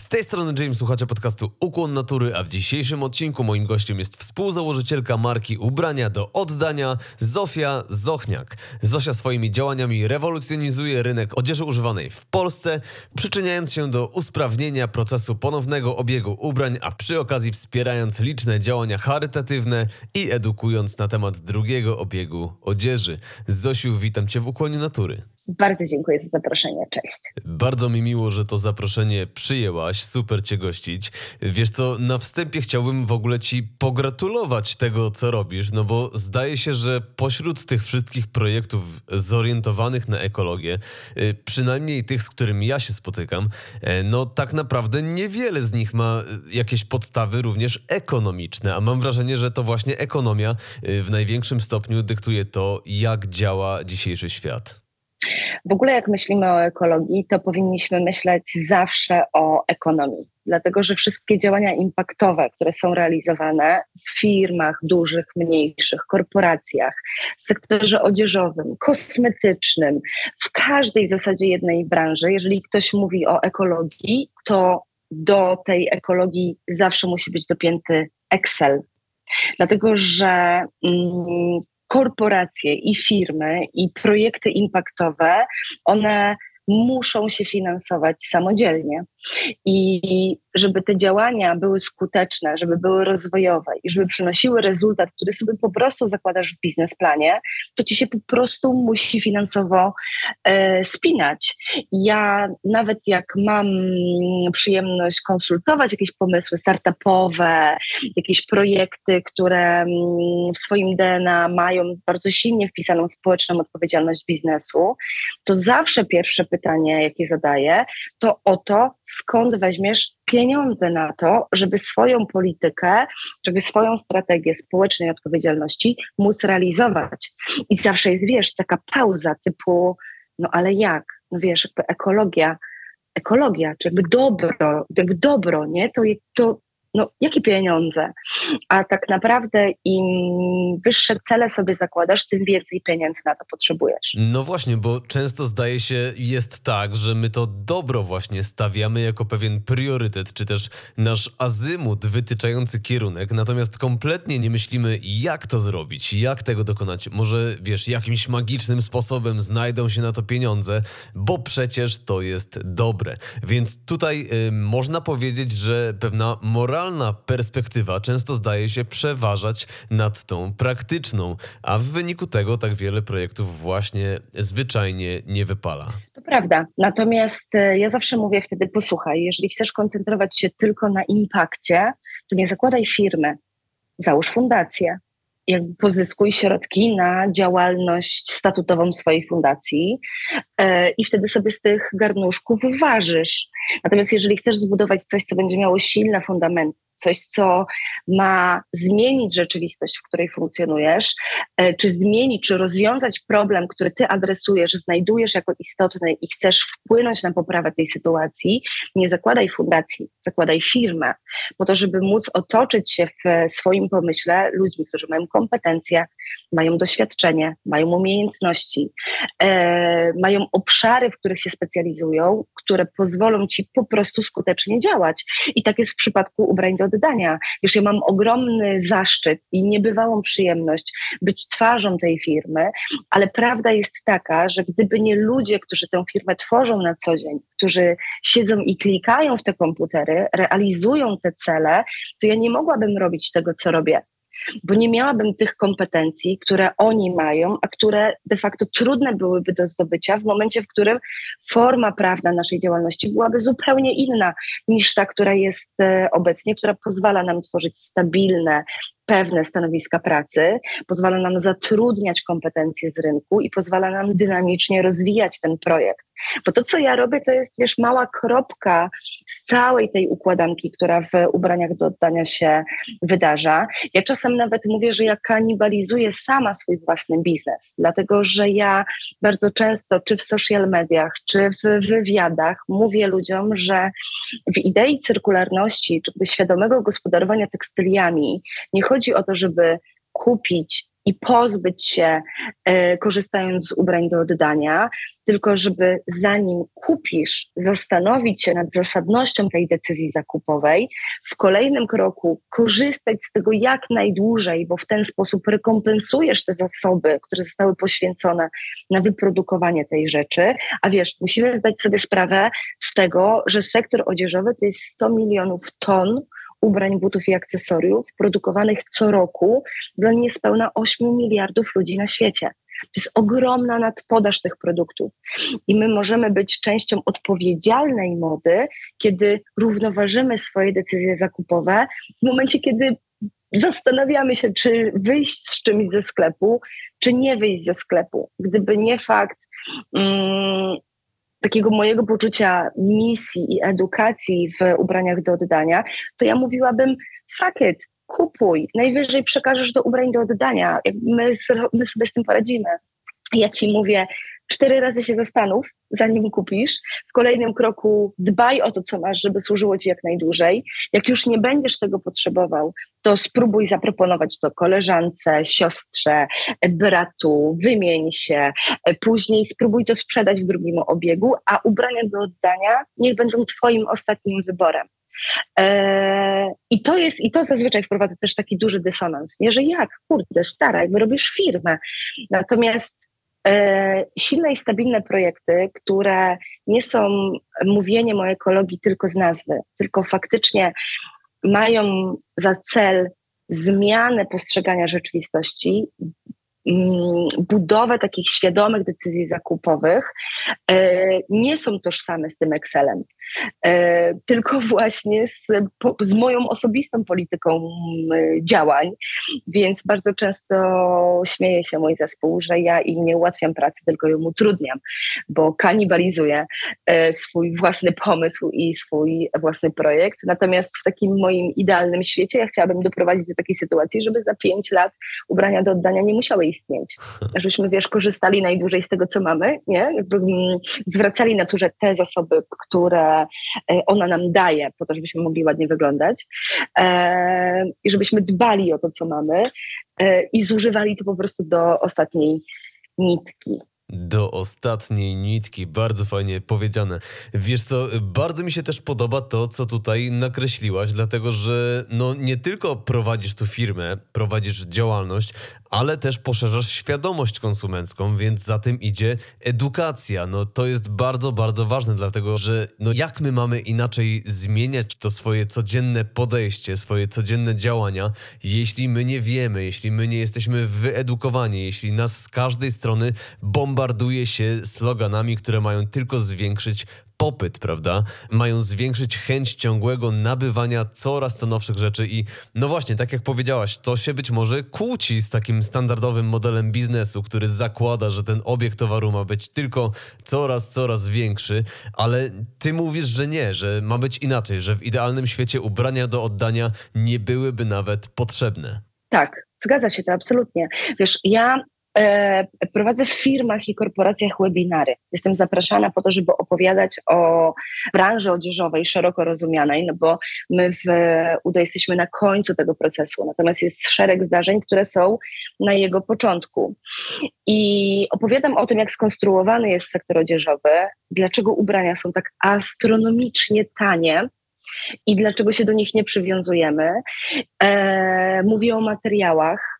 Z tej strony James, słuchacze podcastu Ukłon Natury, a w dzisiejszym odcinku moim gościem jest współzałożycielka marki ubrania do oddania Zofia Zochniak. Zosia swoimi działaniami rewolucjonizuje rynek odzieży używanej w Polsce, przyczyniając się do usprawnienia procesu ponownego obiegu ubrań, a przy okazji wspierając liczne działania charytatywne i edukując na temat drugiego obiegu odzieży. Zosiu, witam Cię w Ukłonie Natury. Bardzo dziękuję za zaproszenie. Cześć. Bardzo mi miło, że to zaproszenie przyjęłaś. Super Cię gościć. Wiesz co, na wstępie chciałbym w ogóle Ci pogratulować tego, co robisz, no bo zdaje się, że pośród tych wszystkich projektów zorientowanych na ekologię, y, przynajmniej tych, z którymi ja się spotykam, e, no tak naprawdę niewiele z nich ma y, jakieś podstawy również ekonomiczne, a mam wrażenie, że to właśnie ekonomia y, w największym stopniu dyktuje to, jak działa dzisiejszy świat. W ogóle jak myślimy o ekologii, to powinniśmy myśleć zawsze o ekonomii, dlatego że wszystkie działania impaktowe, które są realizowane w firmach dużych, mniejszych, korporacjach, sektorze odzieżowym, kosmetycznym, w każdej zasadzie jednej branży, jeżeli ktoś mówi o ekologii, to do tej ekologii zawsze musi być dopięty Excel, dlatego że mm, korporacje i firmy i projekty impaktowe, one muszą się finansować samodzielnie. I żeby te działania były skuteczne, żeby były rozwojowe i żeby przynosiły rezultat, który sobie po prostu zakładasz w biznesplanie, to ci się po prostu musi finansowo e, spinać. Ja nawet jak mam przyjemność konsultować jakieś pomysły startupowe, jakieś projekty, które mm, w swoim DNA mają bardzo silnie wpisaną społeczną odpowiedzialność biznesu, to zawsze pierwsze pytanie, jakie zadaję, to o to, skąd weźmiesz pieniądze na to, żeby swoją politykę, żeby swoją strategię społecznej odpowiedzialności móc realizować. I zawsze jest, wiesz, taka pauza typu, no ale jak? No wiesz, ekologia, ekologia, czy jakby dobro, jakby dobro, nie? To, to no, jakie pieniądze? A tak naprawdę im wyższe cele sobie zakładasz, tym więcej pieniędzy na to potrzebujesz. No właśnie, bo często zdaje się jest tak, że my to dobro właśnie stawiamy jako pewien priorytet, czy też nasz azymut wytyczający kierunek, natomiast kompletnie nie myślimy, jak to zrobić, jak tego dokonać. Może, wiesz, jakimś magicznym sposobem znajdą się na to pieniądze, bo przecież to jest dobre. Więc tutaj y, można powiedzieć, że pewna moralna moralna perspektywa często zdaje się przeważać nad tą praktyczną, a w wyniku tego tak wiele projektów właśnie zwyczajnie nie wypala. To prawda. Natomiast e, ja zawsze mówię wtedy: posłuchaj, jeżeli chcesz koncentrować się tylko na impakcie, to nie zakładaj firmy, załóż fundację jakby pozyskuj środki na działalność statutową swojej fundacji e, i wtedy sobie z tych garnuszków ważysz. Natomiast jeżeli chcesz zbudować coś, co będzie miało silne fundamenty, coś, co ma zmienić rzeczywistość, w której funkcjonujesz, e, czy zmienić, czy rozwiązać problem, który ty adresujesz, znajdujesz jako istotny i chcesz wpłynąć na poprawę tej sytuacji, nie zakładaj fundacji, zakładaj firmę, po to, żeby móc otoczyć się w swoim pomyśle ludźmi, którzy mają kompetencje, mają doświadczenie, mają umiejętności, e, mają obszary, w których się specjalizują, które pozwolą ci po prostu skutecznie działać. I tak jest w przypadku ubrań do oddania. Już ja mam ogromny zaszczyt i niebywałą przyjemność być twarzą tej firmy, ale prawda jest taka, że gdyby nie ludzie, którzy tę firmę tworzą na co dzień, którzy siedzą i klikają w te komputery, realizują te cele, to ja nie mogłabym robić tego, co robię bo nie miałabym tych kompetencji, które oni mają, a które de facto trudne byłyby do zdobycia w momencie, w którym forma prawna naszej działalności byłaby zupełnie inna niż ta, która jest e, obecnie, która pozwala nam tworzyć stabilne, pewne stanowiska pracy, pozwala nam zatrudniać kompetencje z rynku i pozwala nam dynamicznie rozwijać ten projekt. Bo to, co ja robię, to jest, wiesz, mała kropka z całej tej układanki, która w ubraniach do oddania się wydarza. Ja czasem nawet mówię, że ja kanibalizuję sama swój własny biznes, dlatego że ja bardzo często, czy w social mediach, czy w wywiadach, mówię ludziom, że w idei cyrkularności, czy świadomego gospodarowania tekstyliami, nie chodzi o to, żeby kupić i pozbyć się, e, korzystając z ubrań do oddania, tylko żeby zanim kupisz, zastanowić się nad zasadnością tej decyzji zakupowej, w kolejnym kroku korzystać z tego jak najdłużej, bo w ten sposób rekompensujesz te zasoby, które zostały poświęcone na wyprodukowanie tej rzeczy. A wiesz, musimy zdać sobie sprawę z tego, że sektor odzieżowy to jest 100 milionów ton ubrań, butów i akcesoriów produkowanych co roku dla niespełna 8 miliardów ludzi na świecie. To jest ogromna nadpodaż tych produktów. I my możemy być częścią odpowiedzialnej mody, kiedy równoważymy swoje decyzje zakupowe, w momencie, kiedy zastanawiamy się, czy wyjść z czymś ze sklepu, czy nie wyjść ze sklepu. Gdyby nie fakt mm, takiego mojego poczucia misji i edukacji w ubraniach do oddania, to ja mówiłabym fuck it, kupuj, najwyżej przekażesz do ubrań do oddania, my, my sobie z tym poradzimy. Ja ci mówię, cztery razy się zastanów, zanim kupisz. W kolejnym kroku dbaj o to, co masz, żeby służyło ci jak najdłużej. Jak już nie będziesz tego potrzebował, to spróbuj zaproponować to koleżance, siostrze, bratu, wymień się. Później spróbuj to sprzedać w drugim obiegu, a ubrania do oddania niech będą twoim ostatnim wyborem. Eee, I to jest, i to zazwyczaj wprowadza też taki duży dysonans, nie? że jak, kurde, stara, jakby robisz firmę. Natomiast E, silne i stabilne projekty, które nie są mówieniem o ekologii tylko z nazwy, tylko faktycznie mają za cel zmianę postrzegania rzeczywistości, mm, budowę takich świadomych decyzji zakupowych, e, nie są tożsame z tym Excelem. E, tylko właśnie z, z moją osobistą polityką działań. Więc bardzo często śmieje się mój zespół, że ja im nie ułatwiam pracy, tylko ją utrudniam, bo kanibalizuję e, swój własny pomysł i swój własny projekt. Natomiast w takim moim idealnym świecie ja chciałabym doprowadzić do takiej sytuacji, żeby za pięć lat ubrania do oddania nie musiały istnieć. Żebyśmy, wiesz, korzystali najdłużej z tego, co mamy, nie? Jakby zwracali naturze te zasoby, które E, ona nam daje, po to, żebyśmy mogli ładnie wyglądać e, i żebyśmy dbali o to, co mamy e, i zużywali to po prostu do ostatniej nitki. Do ostatniej nitki, bardzo fajnie powiedziane. Wiesz co, bardzo mi się też podoba to, co tutaj nakreśliłaś, dlatego że no nie tylko prowadzisz tu firmę, prowadzisz działalność, ale też poszerzasz świadomość konsumencką, więc za tym idzie edukacja. No to jest bardzo, bardzo ważne, dlatego że no jak my mamy inaczej zmieniać to swoje codzienne podejście, swoje codzienne działania, jeśli my nie wiemy, jeśli my nie jesteśmy wyedukowani, jeśli nas z każdej strony bombarduje się sloganami, które mają tylko zwiększyć popyt, prawda? Mają zwiększyć chęć ciągłego nabywania coraz to nowszych rzeczy i no właśnie, tak jak powiedziałaś, to się być może kłóci z takim standardowym modelem biznesu, który zakłada, że ten obiekt towaru ma być tylko coraz, coraz większy, ale ty mówisz, że nie, że ma być inaczej, że w idealnym świecie ubrania do oddania nie byłyby nawet potrzebne. Tak, zgadza się to absolutnie. Wiesz, ja prowadzę w firmach i korporacjach webinary. Jestem zapraszana po to, żeby opowiadać o branży odzieżowej szeroko rozumianej, no bo my w UDO jesteśmy na końcu tego procesu, natomiast jest szereg zdarzeń, które są na jego początku. I opowiadam o tym, jak skonstruowany jest sektor odzieżowy, dlaczego ubrania są tak astronomicznie tanie, i dlaczego się do nich nie przywiązujemy. E, mówię o materiałach, e,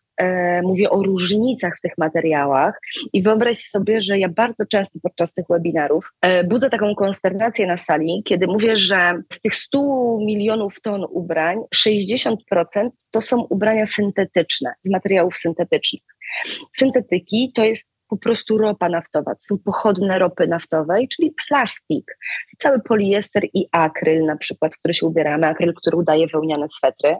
mówię o różnicach w tych materiałach i wyobraź sobie, że ja bardzo często podczas tych webinarów e, budzę taką konsternację na sali, kiedy mówię, że z tych 100 milionów ton ubrań 60% to są ubrania syntetyczne, z materiałów syntetycznych. Syntetyki to jest po prostu ropa naftowa, to są pochodne ropy naftowej, czyli plastik, cały poliester i akryl na przykład, który się ubieramy, akryl, który udaje wełniane swetry.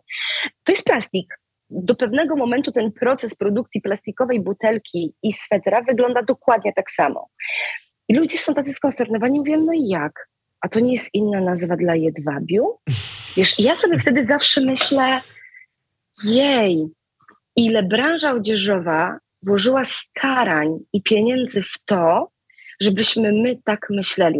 To jest plastik. Do pewnego momentu ten proces produkcji plastikowej butelki i swetra wygląda dokładnie tak samo. I ludzie są tacy skonsternowani, mówią, no i jak? A to nie jest inna nazwa dla jedwabiu? Wiesz, ja sobie wtedy zawsze myślę, jej, ile branża odzieżowa włożyła starań i pieniędzy w to, żebyśmy my tak myśleli.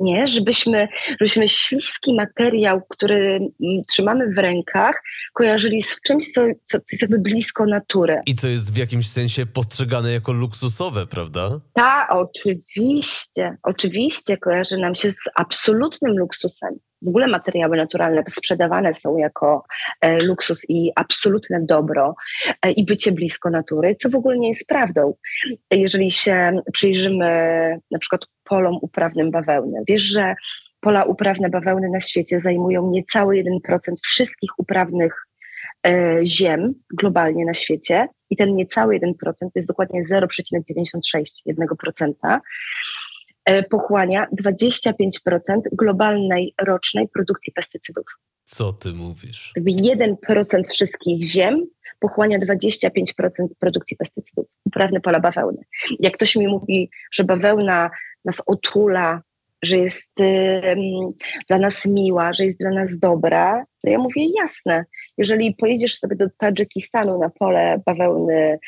Nie, żebyśmy, żebyśmy śliski materiał, który mm, trzymamy w rękach, kojarzyli z czymś, co, co jest jakby blisko natury. I co jest w jakimś sensie postrzegane jako luksusowe, prawda? Ta, oczywiście, oczywiście kojarzy nam się z absolutnym luksusem w ogóle materiały naturalne sprzedawane są jako e, luksus i absolutne dobro e, i bycie blisko natury, co w ogóle nie jest prawdą. Jeżeli się przyjrzymy na przykład polom uprawnym bawełny, wiesz, że pola uprawne bawełny na świecie zajmują niecały 1% wszystkich uprawnych e, ziem globalnie na świecie i ten niecały 1% to jest dokładnie 0,96%. E, pochłania 25% globalnej rocznej produkcji pestycydów. Co ty mówisz? Jakby 1% wszystkich ziem pochłania 25% produkcji pestycydów, uprawne pola bawełny. Jak ktoś mi mówi, że bawełna nas otula, że jest dla nas miła, że jest dla nas dobra, to ja mówię jasne. Jeżeli pojedziesz sobie do Tadżykistanu na pole bawełny y,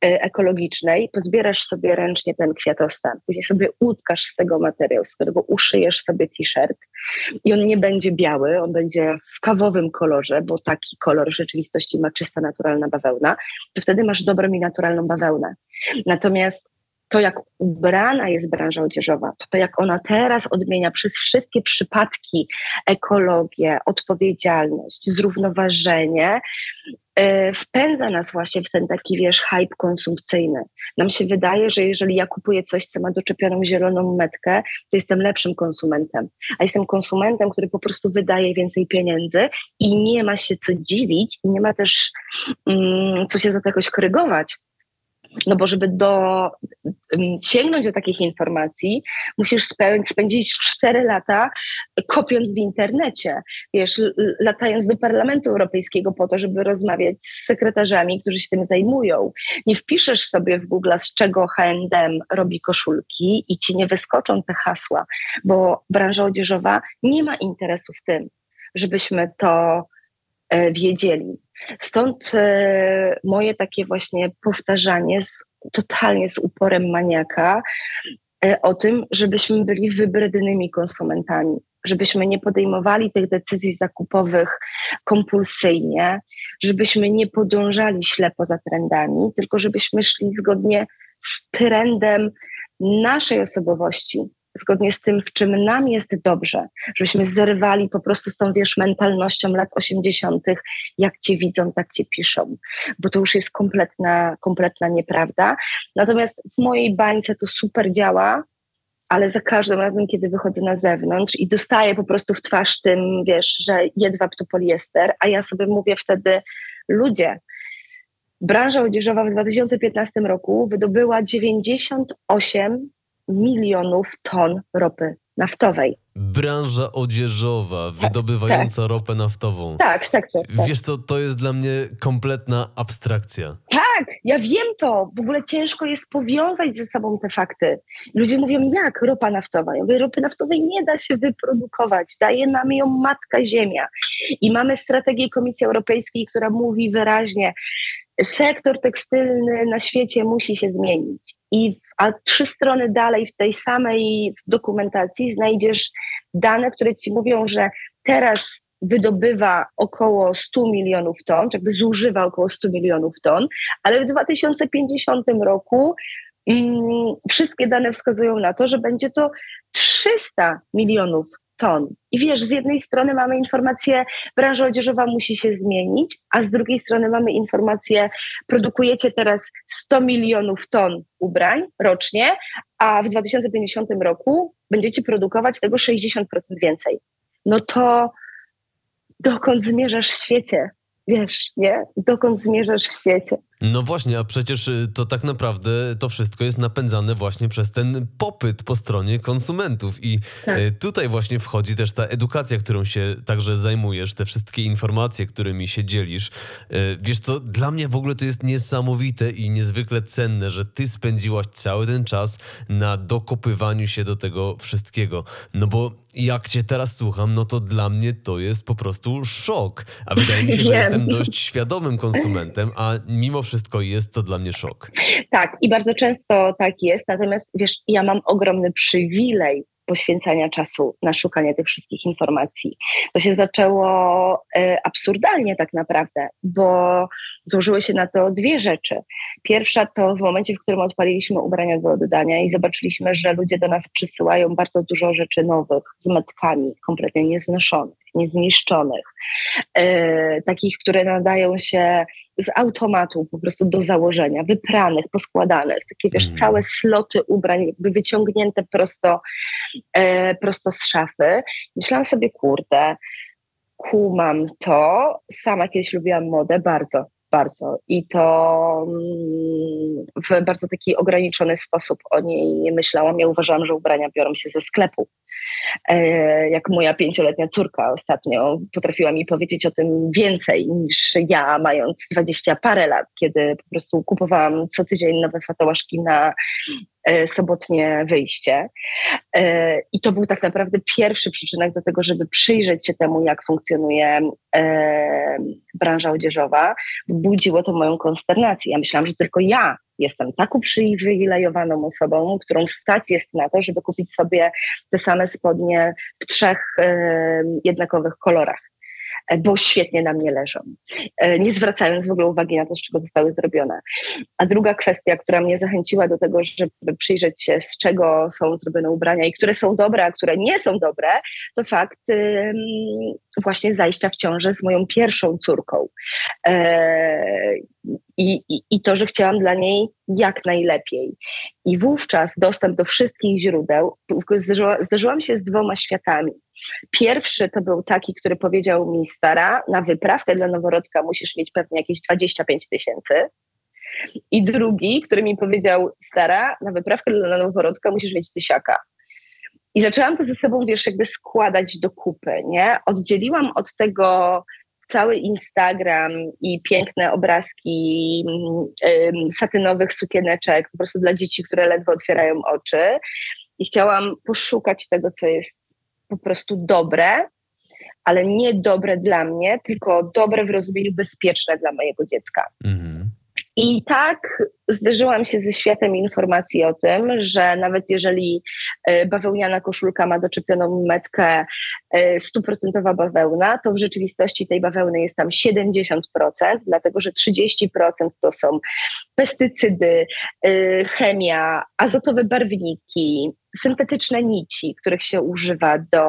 ekologicznej, pozbierasz sobie ręcznie ten kwiatostan, później sobie utkasz z tego materiału, z którego uszyjesz sobie t-shirt i on nie będzie biały, on będzie w kawowym kolorze, bo taki kolor w rzeczywistości ma czysta, naturalna bawełna, to wtedy masz dobrą i naturalną bawełnę. Natomiast to, jak ubrana jest branża odzieżowa, to, to jak ona teraz odmienia przez wszystkie przypadki ekologię, odpowiedzialność, zrównoważenie, yy, wpędza nas właśnie w ten taki, wiesz, hype konsumpcyjny. Nam się wydaje, że jeżeli ja kupuję coś, co ma doczepioną zieloną metkę, to jestem lepszym konsumentem. A jestem konsumentem, który po prostu wydaje więcej pieniędzy i nie ma się co dziwić i nie ma też mm, co się za to jakoś korygować no bo żeby do, sięgnąć do takich informacji, musisz spędzić 4 lata kopiąc w internecie, wiesz, latając do Parlamentu Europejskiego po to, żeby rozmawiać z sekretarzami, którzy się tym zajmują. Nie wpiszesz sobie w Google, z czego H&M robi koszulki i ci nie wyskoczą te hasła, bo branża odzieżowa nie ma interesu w tym, żebyśmy to e, wiedzieli. Stąd e, moje takie właśnie powtarzanie z, totalnie z uporem maniaka e, o tym, żebyśmy byli wybrednymi konsumentami, żebyśmy nie podejmowali tych decyzji zakupowych kompulsyjnie, żebyśmy nie podążali ślepo za trendami, tylko żebyśmy szli zgodnie z trendem naszej osobowości, zgodnie z tym, w czym nam jest dobrze, żebyśmy zerwali po prostu z tą, wiesz, mentalnością lat 80., jak cię widzą, tak cię piszą, bo to już jest kompletna, kompletna nieprawda. Natomiast w mojej bańce to super działa, ale za każdym razem, kiedy wychodzę na zewnątrz i dostaję po prostu w twarz tym, wiesz, że jedwab to poliester, a ja sobie mówię wtedy, ludzie, branża odzieżowa w 2015 roku wydobyła 98 milionów ton ropy naftowej. Branża odzieżowa, tak, wydobywająca tak. ropę naftową. Tak, sektor. Tak. Wiesz co, to jest dla mnie kompletna abstrakcja. Tak, ja wiem to. W ogóle ciężko jest powiązać ze sobą te fakty. Ludzie mówią, jak ropa naftowa? Ja mówię, ropy naftowej nie da się wyprodukować. Daje nam ją matka ziemia. I mamy strategię Komisji Europejskiej, która mówi wyraźnie, sektor tekstylny na świecie musi się zmienić. I a trzy strony dalej w tej samej dokumentacji znajdziesz dane, które ci mówią, że teraz wydobywa około 100 milionów ton, czy jakby zużywa około 100 milionów ton, ale w 2050 roku mm, wszystkie dane wskazują na to, że będzie to 300 milionów ton. I wiesz, z jednej strony mamy informację, branża odzieżowa musi się zmienić, a z drugiej strony mamy informację, produkujecie teraz 100 milionów ton ubrań rocznie, a w 2050 roku będziecie produkować tego 60% więcej. No to dokąd zmierzasz w świecie? Wiesz, nie? Dokąd zmierzasz w świecie? No właśnie, a przecież y, to tak naprawdę to wszystko jest napędzane właśnie przez ten popyt po stronie konsumentów. I Tak. y, tutaj właśnie wchodzi też ta edukacja, którą się także zajmujesz, te wszystkie informacje, którymi się dzielisz. Y, Wiesz co, dla mnie w ogóle to jest niesamowite i niezwykle cenne, że ty spędziłaś cały ten czas na dokopywaniu się do tego wszystkiego. No bo jak cię teraz słucham, no to dla mnie to jest po prostu szok. A wydaje mi się, że jestem dość świadomym konsumentem, a mimo wszystko jest to dla mnie szok. Tak, i bardzo często tak jest. Natomiast wiesz, ja mam ogromny przywilej poświęcania czasu na szukanie tych wszystkich informacji. To się zaczęło e, absurdalnie tak naprawdę, bo złożyły się na to dwie rzeczy. Pierwsza to w momencie, w którym odpaliliśmy ubrania do oddania i zobaczyliśmy, że ludzie do nas przysyłają bardzo dużo rzeczy nowych, z metkami, kompletnie nieznoszonych, niezniszczonych, e, takich, które nadają się z automatu po prostu do założenia, wypranych, poskładanych, takie wiesz, Mhm. całe sloty ubrań jakby wyciągnięte prosto, e, prosto z szafy. Myślałam sobie, kurde, kumam to, sama kiedyś lubiłam modę bardzo, bardzo i to mm, w bardzo taki ograniczony sposób o niej myślałam. Ja uważałam, że ubrania biorą się ze sklepu. E, jak moja pięcioletnia córka ostatnio potrafiła mi powiedzieć o tym więcej niż ja, mając dwadzieścia parę lat, kiedy po prostu kupowałam co tydzień nowe fatałaszki na sobotnie wyjście. E, I to był tak naprawdę pierwszy przyczynek do tego, żeby przyjrzeć się temu, jak funkcjonuje e, branża odzieżowa. Budziło to moją konsternację. Ja myślałam, że tylko ja jestem tak uprzywilejowaną osobą, którą stać jest na to, żeby kupić sobie te same spodnie w trzech e, jednakowych kolorach, e, bo świetnie na mnie leżą, e, nie zwracając w ogóle uwagi na to, z czego zostały zrobione. A druga kwestia, która mnie zachęciła do tego, żeby przyjrzeć się, z czego są zrobione ubrania i które są dobre, a które nie są dobre, to fakt właśnie zajścia w ciążę z moją pierwszą córką. E, i, i, I to, że chciałam dla niej jak najlepiej. I wówczas dostęp do wszystkich źródeł, zderzyła, zderzyłam się z dwoma światami. Pierwszy to był taki, który powiedział mi stara, na wyprawkę dla noworodka musisz mieć pewnie jakieś 25 tysięcy. I drugi, który mi powiedział, stara, na wyprawkę dla noworodka musisz mieć tysiaka. I zaczęłam to ze sobą, wiesz, jakby składać do kupy, nie? Oddzieliłam od tego cały Instagram i piękne obrazki ym, satynowych sukieneczek po prostu dla dzieci, które ledwo otwierają oczy. I chciałam poszukać tego, co jest po prostu dobre, ale nie dobre dla mnie, tylko dobre w rozumieniu bezpieczne dla mojego dziecka. Mhm. I tak zderzyłam się ze światem informacji o tym, że nawet jeżeli e, bawełniana koszulka ma doczepioną metkę e, stuprocentowa bawełna, to w rzeczywistości tej bawełny jest tam 70%, dlatego że 30% to są pestycydy, e, chemia, azotowe barwniki, syntetyczne nici, których się używa do,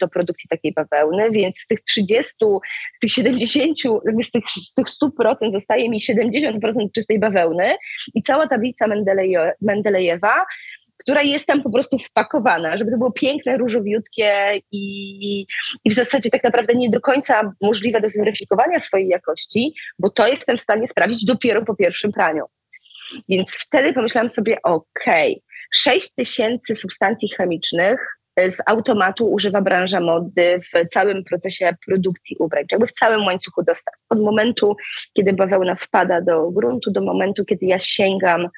do produkcji takiej bawełny, więc z tych 30, z tych 70, jakby z tych, z tych 100% zostaje mi 70% czystej bawełny i cała tablica Mendeleje, Mendelejewa, która jest tam po prostu wpakowana, żeby to było piękne, różowiutkie i, i w zasadzie tak naprawdę nie do końca możliwe do zweryfikowania swojej jakości, bo to jestem w stanie sprawdzić dopiero po pierwszym praniu. Więc wtedy pomyślałam sobie, okej, okay, 6 tysięcy substancji chemicznych z automatu używa branża mody w całym procesie produkcji ubrań, jakby w całym łańcuchu dostaw. Od momentu, kiedy bawełna wpada do gruntu, do momentu, kiedy ja sięgam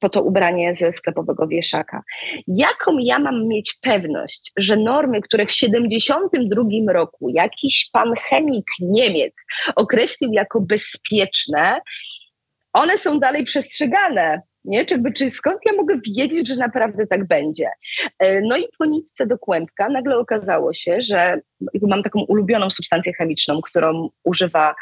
po to ubranie ze sklepowego wieszaka. Jaką ja mam mieć pewność, że normy, które w 72 roku jakiś pan chemik Niemiec określił jako bezpieczne, one są dalej przestrzegane nie? Czy, czy skąd ja mogę wiedzieć, że naprawdę tak będzie? No i po nitce do kłębka nagle okazało się, że mam taką ulubioną substancję chemiczną, którą używa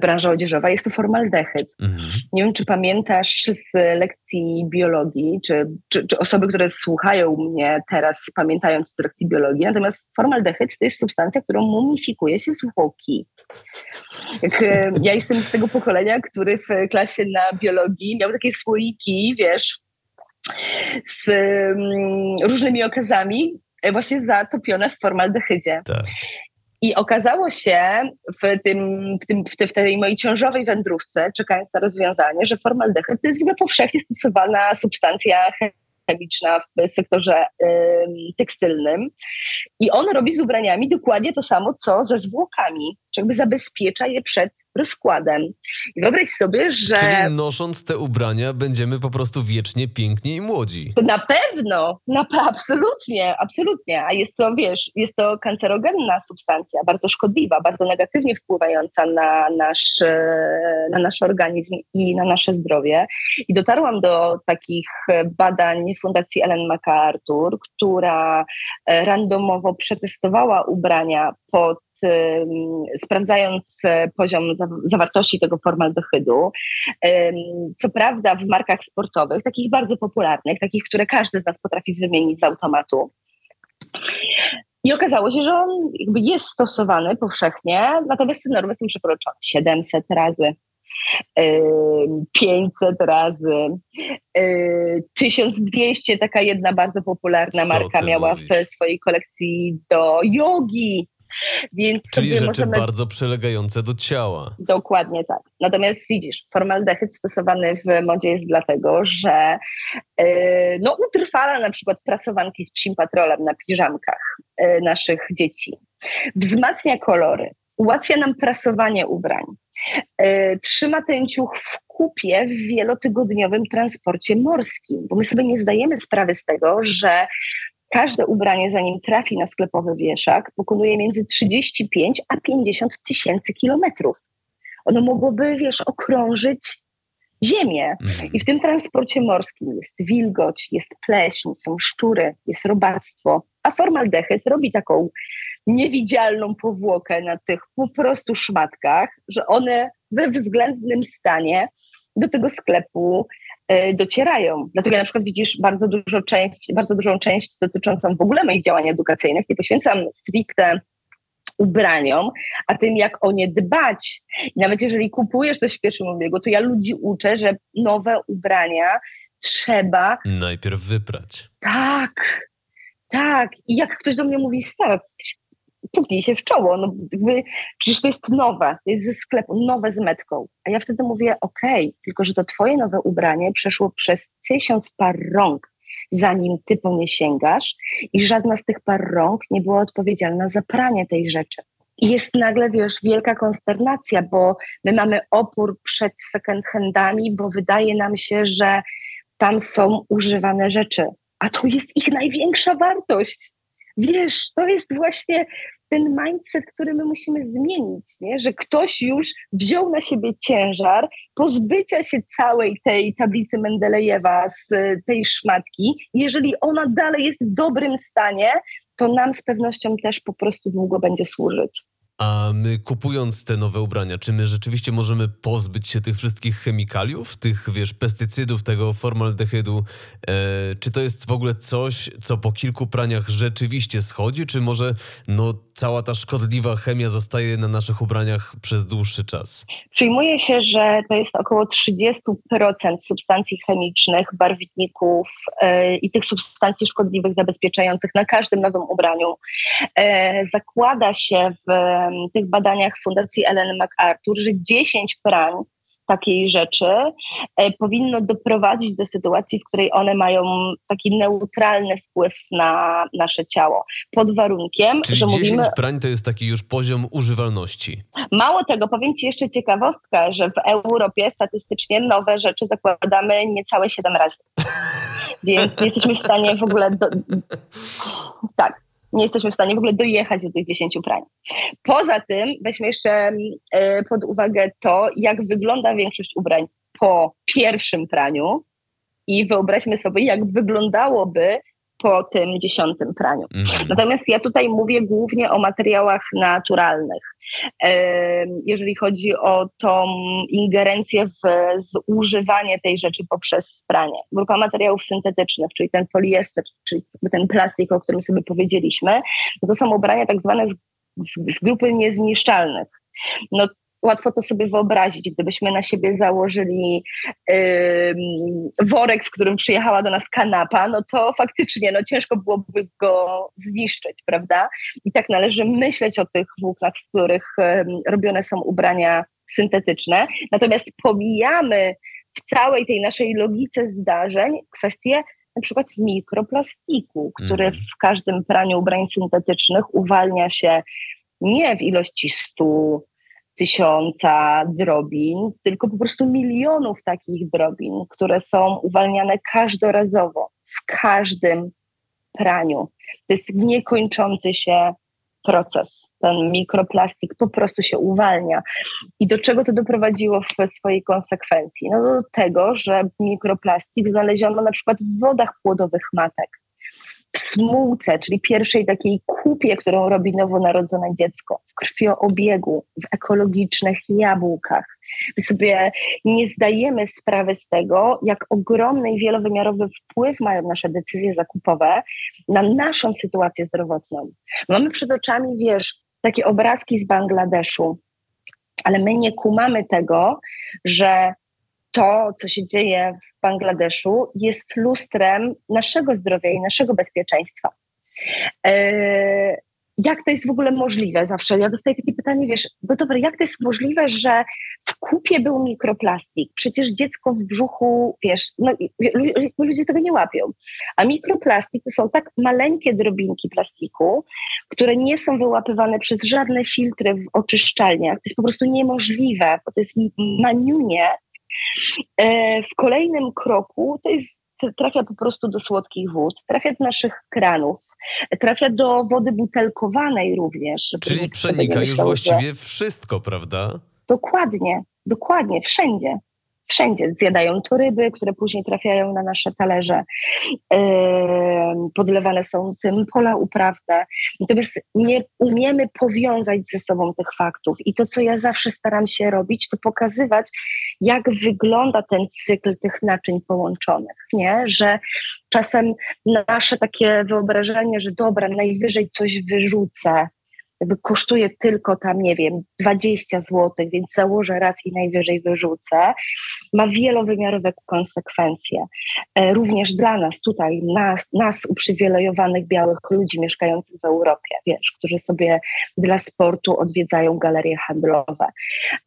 branża odzieżowa, jest to formaldehyd. Mhm. Nie wiem, czy pamiętasz z lekcji biologii, czy, czy, czy, osoby, które słuchają mnie teraz pamiętają z lekcji biologii, natomiast formaldehyd to jest substancja, którą mumifikuje się zwłoki. Jak, e, ja jestem z tego pokolenia, który w klasie na biologii miał takie słoiki, wiesz, z um, różnymi okazami, e, właśnie zatopione w formaldehydzie. Tak. I okazało się w, tym, w, tym, w, tej mojej ciążowej wędrówce, czekając na rozwiązanie, że formaldehyd to jest w ogóle powszechnie stosowana substancja chemiczna w sektorze y, tekstylnym. I on robi z ubraniami dokładnie to samo, co ze zwłokami, czy jakby zabezpiecza je przed rozkładem. I wyobraź sobie, że... Czyli nosząc te ubrania będziemy po prostu wiecznie piękni i młodzi. Na pewno, na, absolutnie, absolutnie. A jest to, wiesz, jest to kancerogenna substancja, bardzo szkodliwa, bardzo negatywnie wpływająca na nasz, e, na nasz organizm i na nasze zdrowie. I dotarłam do takich badań Fundacji Ellen MacArthur, która e, randomowo przetestowała ubrania pod sprawdzając e, poziom zawartości tego formaldehydu. Co prawda w markach sportowych, takich bardzo popularnych, takich, które każdy z nas potrafi wymienić z automatu. I okazało się, że on jakby jest stosowany powszechnie, natomiast te normy są przekroczone 700 razy. 500 razy, 1200, taka jedna bardzo popularna Co marka miała mówisz? w swojej kolekcji do jogi. Więc Czyli rzeczy możemy... bardzo przylegające do ciała. Dokładnie tak. Natomiast widzisz, formaldehyd stosowany w modzie jest dlatego, że yy, no, utrwala na przykład prasowanki z psim patrolem na piżamkach yy, naszych dzieci. Wzmacnia kolory, ułatwia nam prasowanie ubrań. Yy, trzyma ten ciuch w kupie w wielotygodniowym transporcie morskim, bo my sobie nie zdajemy sprawy z tego, że Każde ubranie, zanim trafi na sklepowy wieszak, pokonuje między 35 a 50 tysięcy kilometrów. Ono mogłoby, wiesz, okrążyć ziemię. Mhm. I w tym transporcie morskim jest wilgoć, jest pleśń, są szczury, jest robactwo. A formaldehyd robi taką niewidzialną powłokę na tych po prostu szmatkach, że one we względnym stanie do tego sklepu docierają. Dlatego ja na przykład widzisz bardzo, dużo część, bardzo dużą część dotyczącą w ogóle moich działań edukacyjnych, nie poświęcam stricte ubraniom, a tym, jak o nie dbać. I nawet jeżeli kupujesz coś w pierwszym obiegu, to ja ludzi uczę, że nowe ubrania trzeba... Najpierw wyprać. Tak, tak. I jak ktoś do mnie mówi, stara, puknij się w czoło. No, jakby, przecież to jest nowe, to jest ze sklepu, nowe z metką. A ja wtedy mówię, okej, okay, tylko że to twoje nowe ubranie przeszło przez tysiąc par rąk, zanim ty po nie sięgasz i żadna z tych par rąk nie była odpowiedzialna za pranie tej rzeczy. I jest nagle, wiesz, wielka konsternacja, bo my mamy opór przed second handami, bo wydaje nam się, że tam są używane rzeczy, a to jest ich największa wartość. Wiesz, to jest właśnie ten mindset, który my musimy zmienić, nie? że ktoś już wziął na siebie ciężar pozbycia się całej tej tablicy Mendelejewa z tej szmatki. Jeżeli ona dalej jest w dobrym stanie, to nam z pewnością też po prostu długo będzie służyć. A my kupując te nowe ubrania, czy my rzeczywiście możemy pozbyć się tych wszystkich chemikaliów, tych, wiesz, pestycydów, tego formaldehydu? E, czy to jest w ogóle coś, co po kilku praniach rzeczywiście schodzi, czy może no, cała ta szkodliwa chemia zostaje na naszych ubraniach przez dłuższy czas? Przyjmuje się, że to jest około 30% substancji chemicznych, barwników e, i tych substancji szkodliwych zabezpieczających na każdym nowym ubraniu. E, zakłada się w tych badaniach Fundacji Ellen MacArthur, że 10 prań takiej rzeczy e, powinno doprowadzić do sytuacji, w której one mają taki neutralny wpływ na nasze ciało. Pod warunkiem, Czyli że 10 mówimy. prań to jest taki już poziom używalności. Mało tego, powiem Ci jeszcze ciekawostkę, że w Europie statystycznie nowe rzeczy zakładamy niecałe 7 razy. Więc nie jesteśmy w stanie w ogóle. Do... Tak nie jesteśmy w stanie w ogóle dojechać do tych 10 prań. Poza tym weźmy jeszcze e, pod uwagę to, jak wygląda większość ubrań po pierwszym praniu i wyobraźmy sobie, jak wyglądałoby po tym dziesiątym praniu. Mhm. Natomiast ja tutaj mówię głównie o materiałach naturalnych. Jeżeli chodzi o tą ingerencję w zużywanie tej rzeczy poprzez pranie. Grupa materiałów syntetycznych, czyli ten poliester, czyli ten plastik, o którym sobie powiedzieliśmy, to są ubrania tak zwane z, z, z grupy niezniszczalnych. No, łatwo to sobie wyobrazić, gdybyśmy na siebie założyli ym, worek, w którym przyjechała do nas kanapa, no to faktycznie no, ciężko byłoby go zniszczyć, prawda? I tak należy myśleć o tych włóknach, z których ym, robione są ubrania syntetyczne. Natomiast pomijamy w całej tej naszej logice zdarzeń kwestię na przykład mikroplastiku, który Mhm. w każdym praniu ubrań syntetycznych uwalnia się nie w ilości 100, tysiąca drobin, tylko po prostu milionów takich drobin, które są uwalniane każdorazowo, w każdym praniu. To jest niekończący się proces. Ten mikroplastik po prostu się uwalnia. I do czego to doprowadziło w swojej konsekwencji? No do tego, że mikroplastik znaleziono na przykład w wodach płodowych matek smułce, czyli pierwszej takiej kupie, którą robi nowonarodzone dziecko, w krwioobiegu, w ekologicznych jabłkach. My sobie nie zdajemy sprawy z tego, jak ogromny i wielowymiarowy wpływ mają nasze decyzje zakupowe na naszą sytuację zdrowotną. Mamy przed oczami, wiesz, takie obrazki z Bangladeszu, ale my nie kumamy tego, że to, co się dzieje w Bangladeszu, jest lustrem naszego zdrowia i naszego bezpieczeństwa. E, jak to jest w ogóle możliwe? Zawsze ja dostaję takie pytanie, wiesz, no dobra, jak to jest możliwe, że w kupie był mikroplastik? Przecież dziecko w brzuchu, wiesz, no, lu- ludzie tego nie łapią. A mikroplastik to są tak maleńkie drobinki plastiku, które nie są wyłapywane przez żadne filtry w oczyszczalniach. To jest po prostu niemożliwe, bo to jest maniunie, w kolejnym kroku to jest trafia po prostu do słodkich wód, trafia do naszych kranów, trafia do wody butelkowanej również. Czyli przenika już właściwie wszystko, prawda? Dokładnie, dokładnie, wszędzie. Wszędzie zjadają to ryby, które później trafiają na nasze talerze. Podlewane są tym pola uprawne. Natomiast nie umiemy powiązać ze sobą tych faktów. I to, co ja zawsze staram się robić, to pokazywać, jak wygląda ten cykl tych naczyń połączonych. Nie? Że czasem nasze takie wyobrażenie, że dobra, najwyżej coś wyrzucę, jakby kosztuje tylko tam, nie wiem, 20 zł, więc założę raz i najwyżej wyrzucę, ma wielowymiarowe konsekwencje. E, Również dla nas tutaj, nas, nas uprzywilejowanych białych ludzi mieszkających w Europie, wiesz, którzy sobie dla sportu odwiedzają galerie handlowe.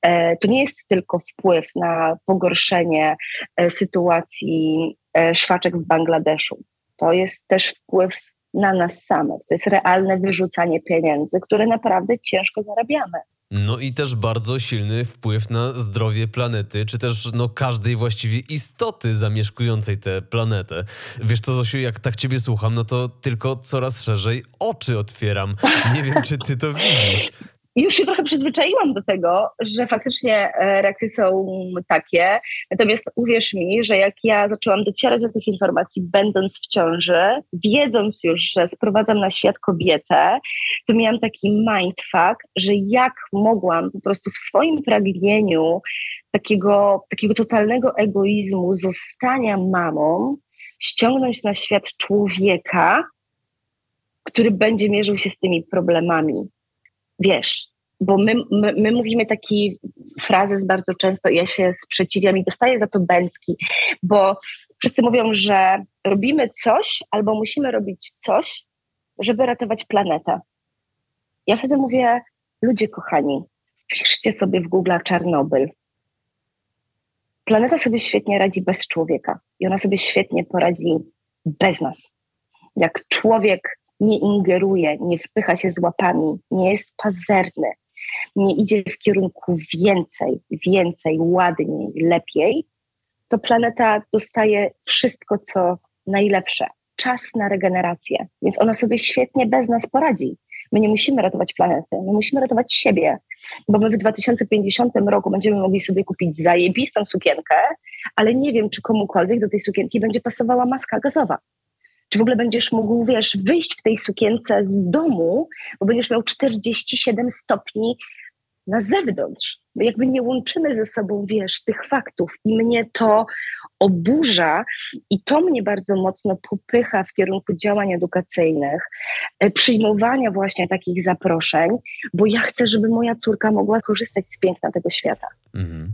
E, To nie jest tylko wpływ na pogorszenie e, sytuacji szwaczek w Bangladeszu. To jest też wpływ na nas samych. To jest realne wyrzucanie pieniędzy, które naprawdę ciężko zarabiamy. No i też bardzo silny wpływ na zdrowie planety, czy też no każdej właściwie istoty zamieszkującej tę planetę. Wiesz co, Zosiu, jak tak ciebie słucham, no to tylko coraz szerzej oczy otwieram. Nie wiem, czy ty to widzisz. Już się trochę przyzwyczaiłam do tego, że faktycznie e, reakcje są takie. Natomiast uwierz mi, że jak ja zaczęłam docierać do tych informacji, będąc w ciąży, wiedząc już, że sprowadzam na świat kobietę, to miałam taki mindfuck, że jak mogłam po prostu w swoim pragnieniu takiego, takiego totalnego egoizmu, zostania mamą, ściągnąć na świat człowieka, który będzie mierzył się z tymi problemami wiesz, bo my, my, my mówimy taki frazes bardzo często ja się sprzeciwiam i dostaję za to bęcki, bo wszyscy mówią, że robimy coś albo musimy robić coś, żeby ratować planetę. Ja wtedy mówię, ludzie kochani, wpiszcie sobie w Google Czarnobyl. Planeta sobie świetnie radzi bez człowieka i ona sobie świetnie poradzi bez nas. Jak człowiek nie ingeruje, nie wpycha się z łapami, nie jest pazerny, nie idzie w kierunku więcej, więcej, ładniej, lepiej, to planeta dostaje wszystko, co najlepsze. Czas na regenerację, więc ona sobie świetnie bez nas poradzi. My nie musimy ratować planety, my musimy ratować siebie, bo my w 2050 roku będziemy mogli sobie kupić zajebistą sukienkę, ale nie wiem, czy komukolwiek do tej sukienki będzie pasowała maska gazowa. Czy w ogóle będziesz mógł, wiesz, wyjść w tej sukience z domu, bo będziesz miał 47 stopni na zewnątrz. Jakby nie łączymy ze sobą, wiesz, tych faktów i mnie to oburza i to mnie bardzo mocno popycha w kierunku działań edukacyjnych, e, przyjmowania właśnie takich zaproszeń, bo ja chcę, żeby moja córka mogła korzystać z piękna tego świata. Mhm.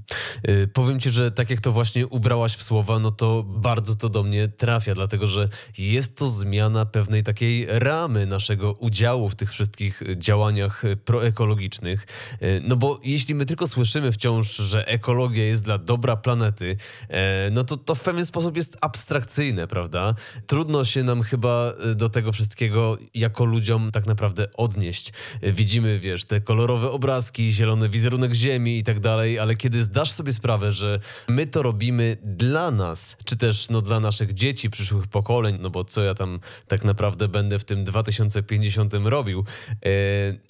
Y, powiem ci, że tak jak to właśnie ubrałaś w słowa, no to bardzo to do mnie trafia, dlatego że jest to zmiana pewnej takiej ramy naszego udziału w tych wszystkich działaniach proekologicznych. Y, no bo jeśli my tylko słyszymy wciąż, że ekologia jest dla dobra planety, e, no to to w pewien sposób jest abstrakcyjne, prawda? Trudno się nam chyba y, do tego wszystkiego jako ludziom tak naprawdę odnieść. Widzimy, wiesz, te kolorowe obrazki, zielony wizerunek ziemi i tak dalej, ale kiedy zdasz sobie sprawę, że my to robimy dla nas, czy też no, dla naszych dzieci, przyszłych pokoleń, no bo co ja tam tak naprawdę będę w tym 2050 robił, e,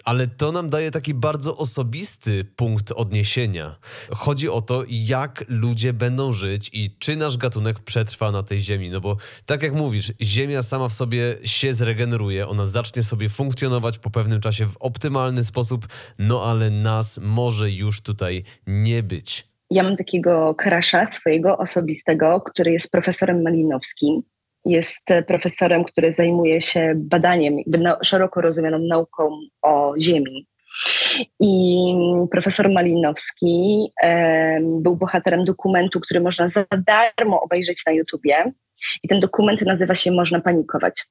ale to nam daje taki bardzo osobisty punkt odniesienia. Chodzi o to, jak ludzie będą żyć i czy nasz gatunek przetrwa na tej ziemi, no bo tak jak mówisz, ziemia sama w sobie się zregeneruje, ona zacznie sobie funkcjonować po pewnym czasie w optymalny sposób, no ale nas może już tutaj nie być. Ja mam takiego krasza swojego osobistego, który jest profesorem Malinowskim. Jest profesorem, który zajmuje się badaniem, jakby na, szeroko rozumianą nauką o Ziemi. I profesor Malinowski e, był bohaterem dokumentu, który można za darmo obejrzeć na YouTubie. I ten dokument nazywa się Można panikować.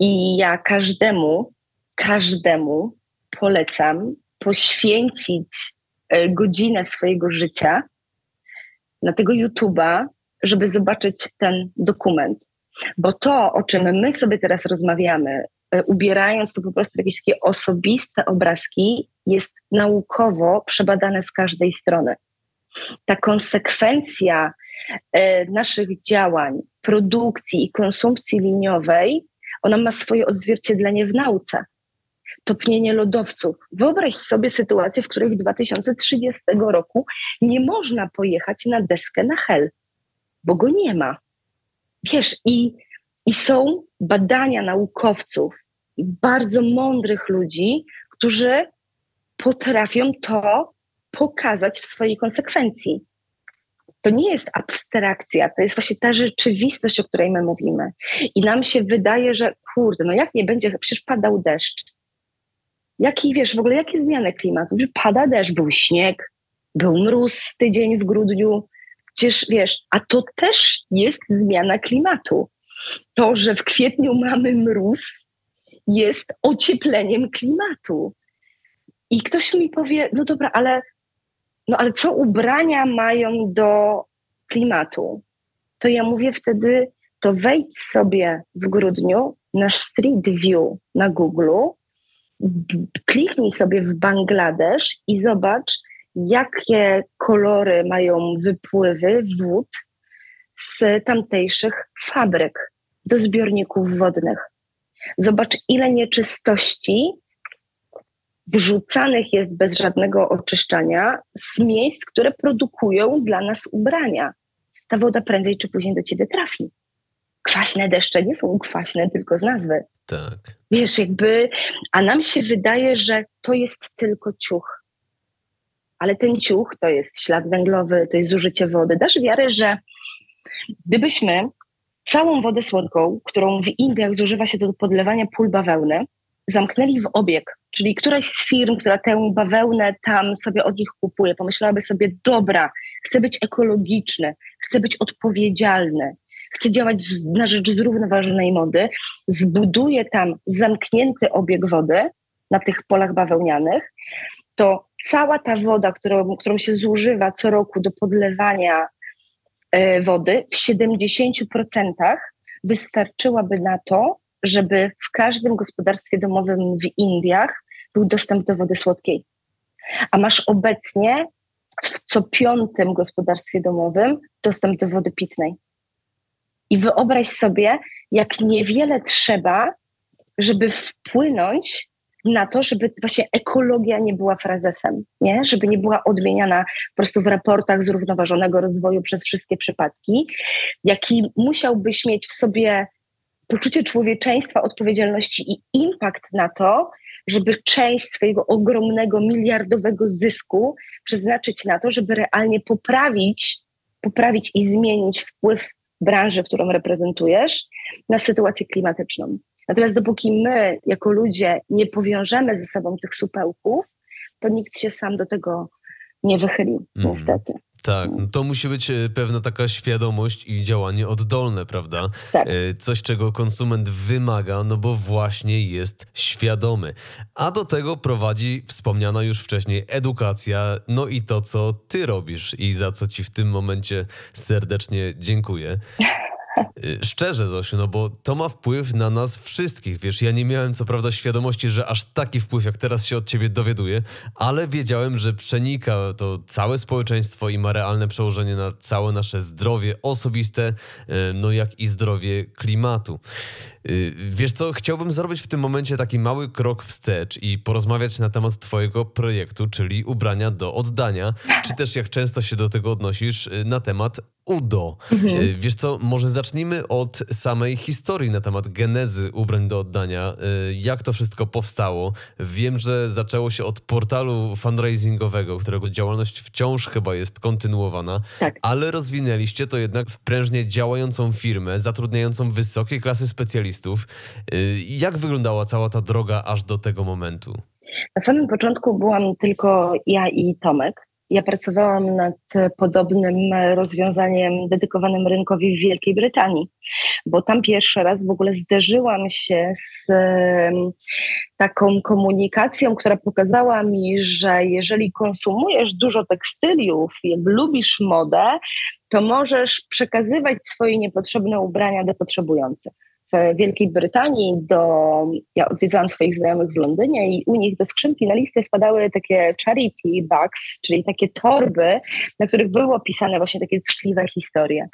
I ja każdemu, każdemu polecam poświęcić E, godzinę swojego życia na tego YouTube'a, żeby zobaczyć ten dokument. Bo to, o czym my sobie teraz rozmawiamy, e, ubierając to po prostu jakieś takie osobiste obrazki, jest naukowo przebadane z każdej strony. Ta konsekwencja e, naszych działań, produkcji i konsumpcji liniowej, ona ma swoje odzwierciedlenie w nauce topnienie lodowców. Wyobraź sobie sytuację, w której w 2030 roku nie można pojechać na deskę na Hel, bo go nie ma. Wiesz, i, i są badania naukowców, bardzo mądrych ludzi, którzy potrafią to pokazać w swojej konsekwencji. To nie jest abstrakcja, to jest właśnie ta rzeczywistość, o której my mówimy. I nam się wydaje, że kurde, no jak nie będzie, przecież padał deszcz. Jaki, wiesz, w ogóle jakie zmiany klimatu? Pada deszcz, był śnieg, był mróz tydzień w grudniu. Przecież, wiesz, a to też jest zmiana klimatu. To, że w kwietniu mamy mróz, jest ociepleniem klimatu. I ktoś mi powie, no dobra, ale, no ale co ubrania mają do klimatu? To ja mówię wtedy, to wejdź sobie w grudniu na Street View na Google kliknij sobie w Bangladesz i zobacz, jakie kolory mają wypływy wód z tamtejszych fabryk do zbiorników wodnych. Zobacz, ile nieczystości wrzucanych jest bez żadnego oczyszczania z miejsc, które produkują dla nas ubrania. Ta woda prędzej czy później do ciebie trafi. Kwaśne deszcze nie są kwaśne tylko z nazwy. Tak. Wiesz, jakby, a nam się wydaje, że to jest tylko ciuch. Ale ten ciuch to jest ślad węglowy, to jest zużycie wody. Dasz wiarę, że gdybyśmy całą wodę słodką, którą w Indiach zużywa się do podlewania pól bawełny, zamknęli w obieg, czyli któraś z firm, która tę bawełnę tam sobie od nich kupuje, pomyślałaby sobie, dobra, chcę być ekologiczny, chcę być odpowiedzialny, chce działać na rzecz zrównoważonej mody, zbuduje tam zamknięty obieg wody na tych polach bawełnianych, to cała ta woda, którą, którą się zużywa co roku do podlewania e, wody, w 70% wystarczyłaby na to, żeby w każdym gospodarstwie domowym w Indiach był dostęp do wody słodkiej. A masz obecnie w co piątym gospodarstwie domowym dostęp do wody pitnej. I wyobraź sobie, jak niewiele trzeba, żeby wpłynąć na to, żeby właśnie ekologia nie była frazesem, nie? żeby nie była odmieniana po prostu w raportach zrównoważonego rozwoju przez wszystkie przypadki, jaki musiałbyś mieć w sobie poczucie człowieczeństwa, odpowiedzialności i impact na to, żeby część swojego ogromnego, miliardowego zysku przeznaczyć na to, żeby realnie poprawić, poprawić i zmienić wpływ branży, którą reprezentujesz, na sytuację klimatyczną. Natomiast dopóki my, jako ludzie, nie powiążemy ze sobą tych supełków, to nikt się sam do tego nie wychyli, mm. niestety. Tak, no to musi być e, pewna taka świadomość i działanie oddolne, prawda? Tak. E, coś, czego konsument wymaga, no bo właśnie jest świadomy. A do tego prowadzi wspomniana już wcześniej edukacja, no i to, co ty robisz i za co ci w tym momencie serdecznie dziękuję. Y, szczerze, Zosiu, no bo to ma wpływ na nas wszystkich. Wiesz, ja nie miałem co prawda świadomości, że aż taki wpływ, jak teraz się od ciebie dowiaduję, ale wiedziałem, że przenika to całe społeczeństwo i ma realne przełożenie na całe nasze zdrowie osobiste, y, no jak i zdrowie klimatu. Y, wiesz co, chciałbym zrobić w tym momencie taki mały krok wstecz i porozmawiać na temat twojego projektu, czyli ubrania do oddania, czy też jak często się do tego odnosisz, na temat UDO. Mhm. Wiesz co, może zacznijmy od samej historii na temat genezy ubrań do oddania. Y, jak to wszystko powstało? Wiem, że zaczęło się od portalu fundraisingowego, którego działalność wciąż chyba jest kontynuowana, tak. ale rozwinęliście to jednak w prężnie działającą firmę, zatrudniającą wysokiej klasy specjalistów. Y, jak wyglądała cała ta droga aż do tego momentu? Na samym początku byłam tylko ja i Tomek. Ja pracowałam nad podobnym rozwiązaniem dedykowanym rynkowi w Wielkiej Brytanii, bo tam pierwszy raz w ogóle zderzyłam się z taką komunikacją, która pokazała mi, że jeżeli konsumujesz dużo tekstyliów, jak lubisz modę, to możesz przekazywać swoje niepotrzebne ubrania do potrzebujących w Wielkiej Brytanii do, ja odwiedzałam swoich znajomych w Londynie i u nich do skrzynki na listy wpadały takie charity bags, czyli takie torby, na których były opisane właśnie takie ckliwe historie.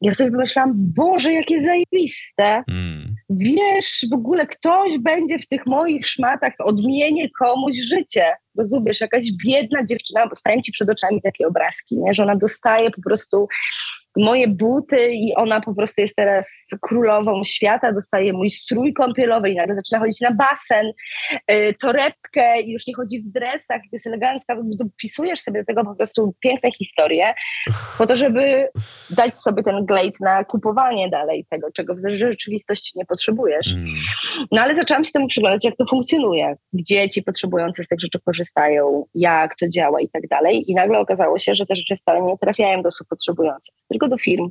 Ja sobie pomyślałam, Boże, jakie zajebiste. Mm. Wiesz, w ogóle ktoś będzie w tych moich szmatach odmienię komuś życie. Rozumiesz, jakaś biedna dziewczyna, bo stają ci przed oczami takie obrazki, nie? że ona dostaje po prostu moje buty i ona po prostu jest teraz królową świata, dostaje mój strój kąpielowy i nagle zaczyna chodzić na basen, yy, torebkę i już nie chodzi w dresach, jest elegancka, dopisujesz sobie do tego po prostu piękne historie po to, żeby dać sobie ten glade na kupowanie dalej tego, czego w rzeczywistości nie potrzebujesz. Mm. No ale zaczęłam się temu przyglądać, jak to funkcjonuje, gdzie ci potrzebujący z tych rzeczy korzystają, jak to działa i tak dalej i nagle okazało się, że te rzeczy wcale nie trafiają do osób potrzebujących, tylko do firm,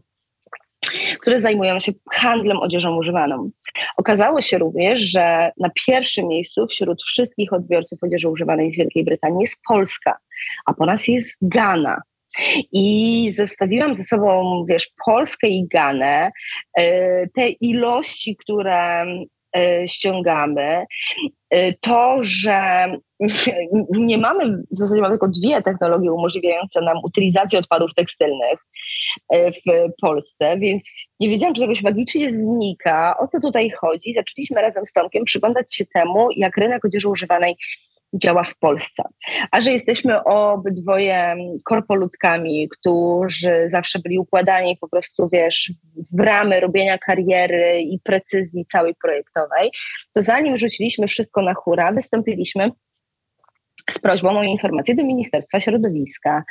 które zajmują się handlem odzieżą używaną. Okazało się również, że na pierwszym miejscu wśród wszystkich odbiorców odzieży używanej z Wielkiej Brytanii jest Polska, a po nas jest Ghana. I zestawiłam ze sobą, wiesz, Polskę i Ganę, e, te ilości, które ściągamy, e, to, że nie mamy, w zasadzie mamy tylko dwie technologie umożliwiające nam utylizację odpadów tekstylnych e, w Polsce, więc nie wiedziałam, czy jakoś magicznie znika, o co tutaj chodzi. Zaczęliśmy razem z Tomkiem przyglądać się temu, jak rynek odzieży używanej działa w Polsce. A że jesteśmy obydwoje korpolutkami, którzy zawsze byli układani po prostu, wiesz, w ramy robienia kariery i precyzji całej projektowej, to zanim rzuciliśmy wszystko na hura, wystąpiliśmy z prośbą o informację do Ministerstwa Środowiska,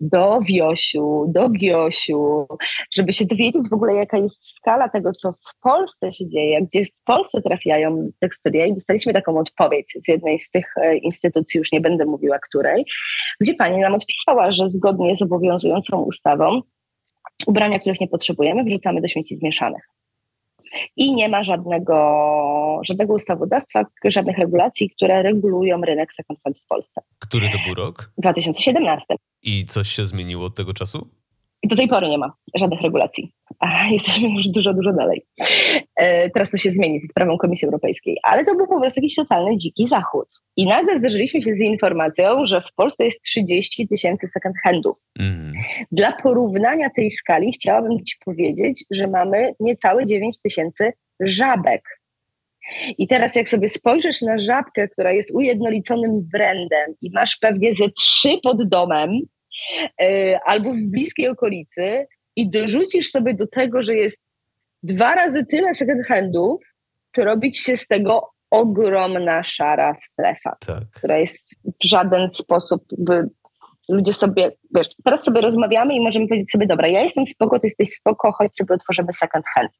do Wiosiu, do Giosiu, żeby się dowiedzieć w ogóle, jaka jest skala tego, co w Polsce się dzieje, gdzie w Polsce trafiają tekstylia i dostaliśmy taką odpowiedź z jednej z tych e, instytucji, już nie będę mówiła której, gdzie pani nam odpisała, że zgodnie z obowiązującą ustawą ubrania, których nie potrzebujemy, wrzucamy do śmieci zmieszanych i nie ma żadnego, żadnego ustawodawstwa, żadnych regulacji, które regulują rynek second hand w Polsce. Który to był rok? 2017. I coś się zmieniło od tego czasu? Do tej pory nie ma żadnych regulacji. A jesteśmy już dużo, dużo dalej. E, teraz to się zmieni ze sprawą Komisji Europejskiej, ale to był po prostu jakiś totalny dziki zachód. I nagle zderzyliśmy się z informacją, że w Polsce jest 30 tysięcy second handów. Mm. Dla porównania tej skali chciałabym Ci powiedzieć, że mamy niecałe 9 tysięcy żabek. I teraz jak sobie spojrzysz na żabkę, która jest ujednoliconym brandem i masz pewnie ze trzy pod domem, albo w bliskiej okolicy i dorzucisz sobie do tego, że jest dwa razy tyle second handów, to robić się z tego ogromna szara strefa, Tak. która jest w żaden sposób by ludzie sobie, wiesz, teraz sobie rozmawiamy i możemy powiedzieć sobie, dobra, ja jestem spoko, ty jesteś spoko, chodź sobie otworzymy second hand.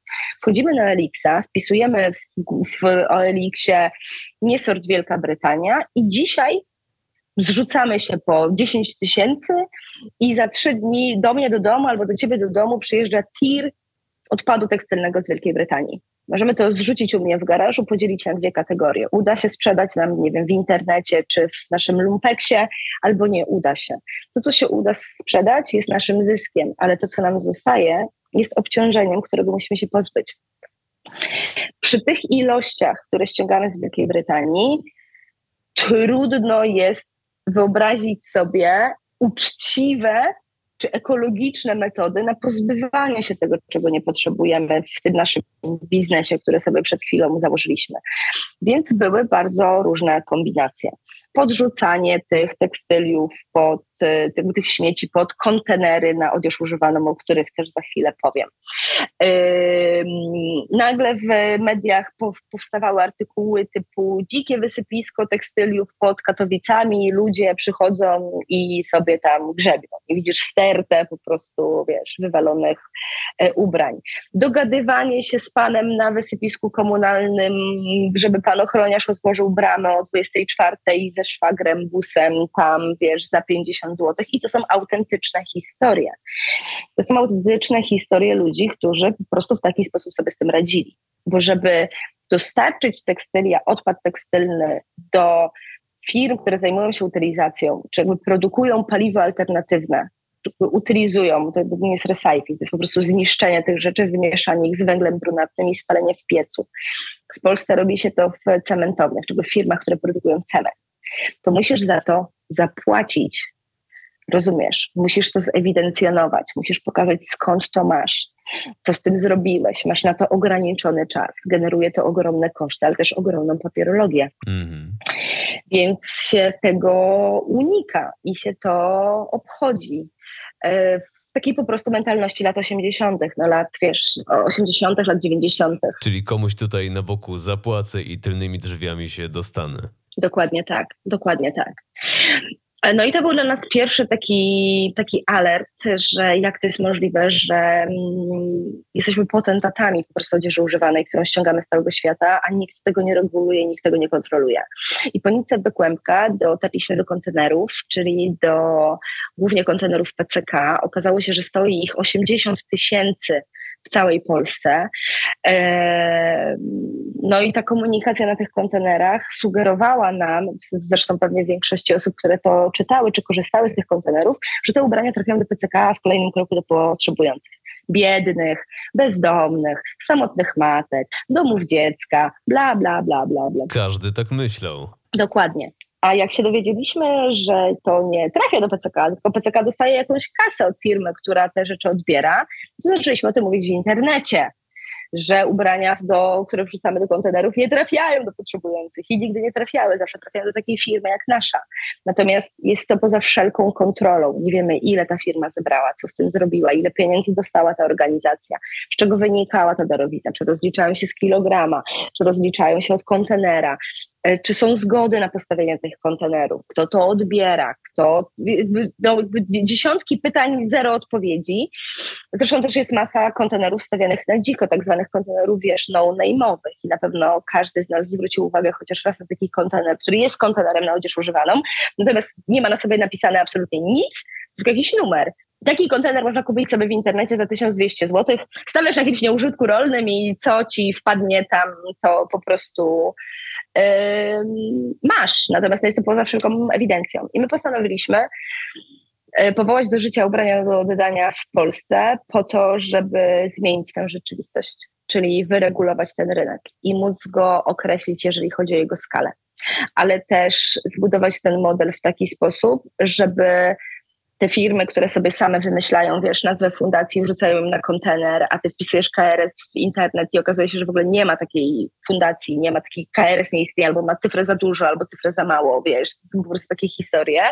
Wchodzimy na Elixa, wpisujemy w, w Elixie niesort Wielka Brytania i dzisiaj zrzucamy się po 10 tysięcy i za trzy dni do mnie do domu albo do ciebie do domu przyjeżdża tir odpadu tekstylnego z Wielkiej Brytanii. Możemy to zrzucić u mnie w garażu, podzielić na dwie kategorie. Uda się sprzedać nam, nie wiem, w internecie czy w naszym lumpeksie, albo nie uda się. To, co się uda sprzedać, jest naszym zyskiem, ale to, co nam zostaje, jest obciążeniem, którego musimy się pozbyć. Przy tych ilościach, które ściągamy z Wielkiej Brytanii, trudno jest wyobrazić sobie uczciwe czy ekologiczne metody na pozbywanie się tego, czego nie potrzebujemy w tym naszym biznesie, który sobie przed chwilą założyliśmy. Więc były bardzo różne kombinacje. Podrzucanie tych tekstyliów pod, tych, tych śmieci pod kontenery na odzież używaną, o których też za chwilę powiem. Nagle w mediach powstawały artykuły typu dzikie wysypisko tekstyliów pod Katowicami, ludzie przychodzą i sobie tam grzebią. I widzisz stertę po prostu, wiesz, wywalonych e, ubrań. Dogadywanie się z panem na wysypisku komunalnym, żeby pan ochroniarz otworzył bramę o 24 ze szwagrem, busem tam, wiesz, za 50 zł. I to są autentyczne historie. To są autentyczne historie ludzi, którzy po prostu w taki sposób sobie z tym radzili. Bo żeby dostarczyć tekstylia, odpad tekstylny do firm, które zajmują się utylizacją, czy jakby produkują paliwo alternatywne, utylizują, to nie jest recycling, to jest po prostu zniszczenie tych rzeczy, wymieszanie ich z węglem brunatnym i spalenie w piecu. W Polsce robi się to w cementowniach, czy w firmach, które produkują cement. To musisz za to zapłacić Rozumiesz? Musisz to zewidencjonować, musisz pokazać skąd to masz, co z tym zrobiłeś. Masz na to ograniczony czas, generuje to ogromne koszty, ale też ogromną papierologię. Mm. Więc się tego unika i się to obchodzi. E, w takiej po prostu mentalności lat 80., no lat, wiesz, 80., lat 90. Czyli komuś tutaj na boku zapłacę i tylnymi drzwiami się dostanę. Dokładnie tak, dokładnie tak. No i to był dla nas pierwszy taki, taki alert, że jak to jest możliwe, że mm, jesteśmy potentatami po prostu odzieży używanej, którą ściągamy z całego świata, a nikt tego nie reguluje, nikt tego nie kontroluje. I po Nice do Kłębka dotarliśmy do kontenerów, czyli do głównie kontenerów PCK. Okazało się, że stoi ich 80 tysięcy w całej Polsce. No i ta komunikacja na tych kontenerach sugerowała nam, zresztą pewnie większości osób, które to czytały czy korzystały z tych kontenerów, że te ubrania trafiają do PCK, w kolejnym kroku do potrzebujących. Biednych, bezdomnych, samotnych matek, domów dziecka, bla, bla, bla, bla, bla. Każdy tak myślał. Dokładnie. A jak się dowiedzieliśmy, że to nie trafia do PCK, tylko PCK dostaje jakąś kasę od firmy, która te rzeczy odbiera, to zaczęliśmy o tym mówić w internecie, że ubrania, do, które wrzucamy do kontenerów, nie trafiają do potrzebujących i nigdy nie trafiały, zawsze trafiają do takiej firmy jak nasza. Natomiast jest to poza wszelką kontrolą. Nie wiemy, ile ta firma zebrała, co z tym zrobiła, ile pieniędzy dostała ta organizacja, z czego wynikała ta darowizna, czy rozliczają się z kilograma, czy rozliczają się od kontenera, czy są zgody na postawienie tych kontenerów, kto to odbiera, kto, no, dziesiątki pytań, zero odpowiedzi. Zresztą też jest masa kontenerów stawianych na dziko, tak zwanych kontenerów, wiesz, no-name'owych i na pewno każdy z nas zwrócił uwagę chociaż raz na taki kontener, który jest kontenerem na odzież używaną, natomiast nie ma na sobie napisane absolutnie nic, tylko jakiś numer. Taki kontener można kupić sobie w internecie za 1200 zł. Stawiasz na jakimś nieużytku rolnym i co ci wpadnie tam, to po prostu yy, masz. Natomiast jest to poza wszelką ewidencją. I my postanowiliśmy yy, powołać do życia ubrania do oddania w Polsce po to, żeby zmienić tę rzeczywistość, czyli wyregulować ten rynek i móc go określić, jeżeli chodzi o jego skalę. Ale też zbudować ten model w taki sposób, żeby te firmy, które sobie same wymyślają, wiesz, nazwę fundacji, wrzucają ją na kontener, a ty wpisujesz KRS w internet i okazuje się, że w ogóle nie ma takiej fundacji, nie ma takiej KRS nie istnieje, albo ma cyfrę za dużo, albo cyfrę za mało, wiesz, to są po prostu takie historie.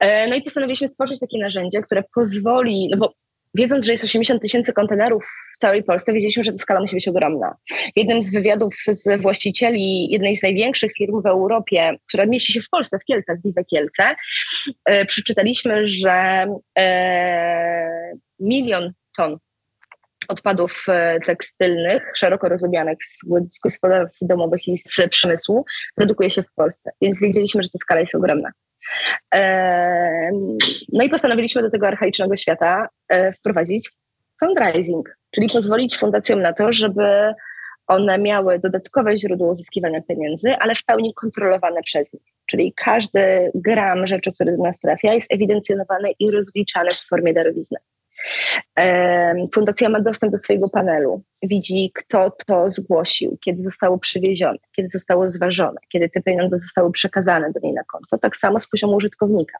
E, no i postanowiliśmy stworzyć takie narzędzie, które pozwoli, no bo wiedząc, że jest 80 tysięcy kontenerów w całej Polsce, wiedzieliśmy, że ta skala musi być ogromna. W jednym z wywiadów z właścicieli jednej z największych firm w Europie, która mieści się w Polsce, w Kielcach, Vive Kielce, e, przeczytaliśmy, że e, milion ton odpadów e, tekstylnych, szeroko rozumianych z gospodarstw domowych i z przemysłu, produkuje się w Polsce. Więc wiedzieliśmy, że ta skala jest ogromna. No i postanowiliśmy do tego archaicznego świata e, wprowadzić fundraising, czyli pozwolić fundacjom na to, żeby one miały dodatkowe źródło uzyskiwania pieniędzy, ale w pełni kontrolowane przez nich. Czyli każdy gram rzeczy, który do nas trafia, jest ewidencjonowany i rozliczany w formie darowizny. Fundacja ma dostęp do swojego panelu, widzi, kto to zgłosił, kiedy zostało przywiezione, kiedy zostało zważone, kiedy te pieniądze zostały przekazane do niej na konto. Tak samo z poziomu użytkownika.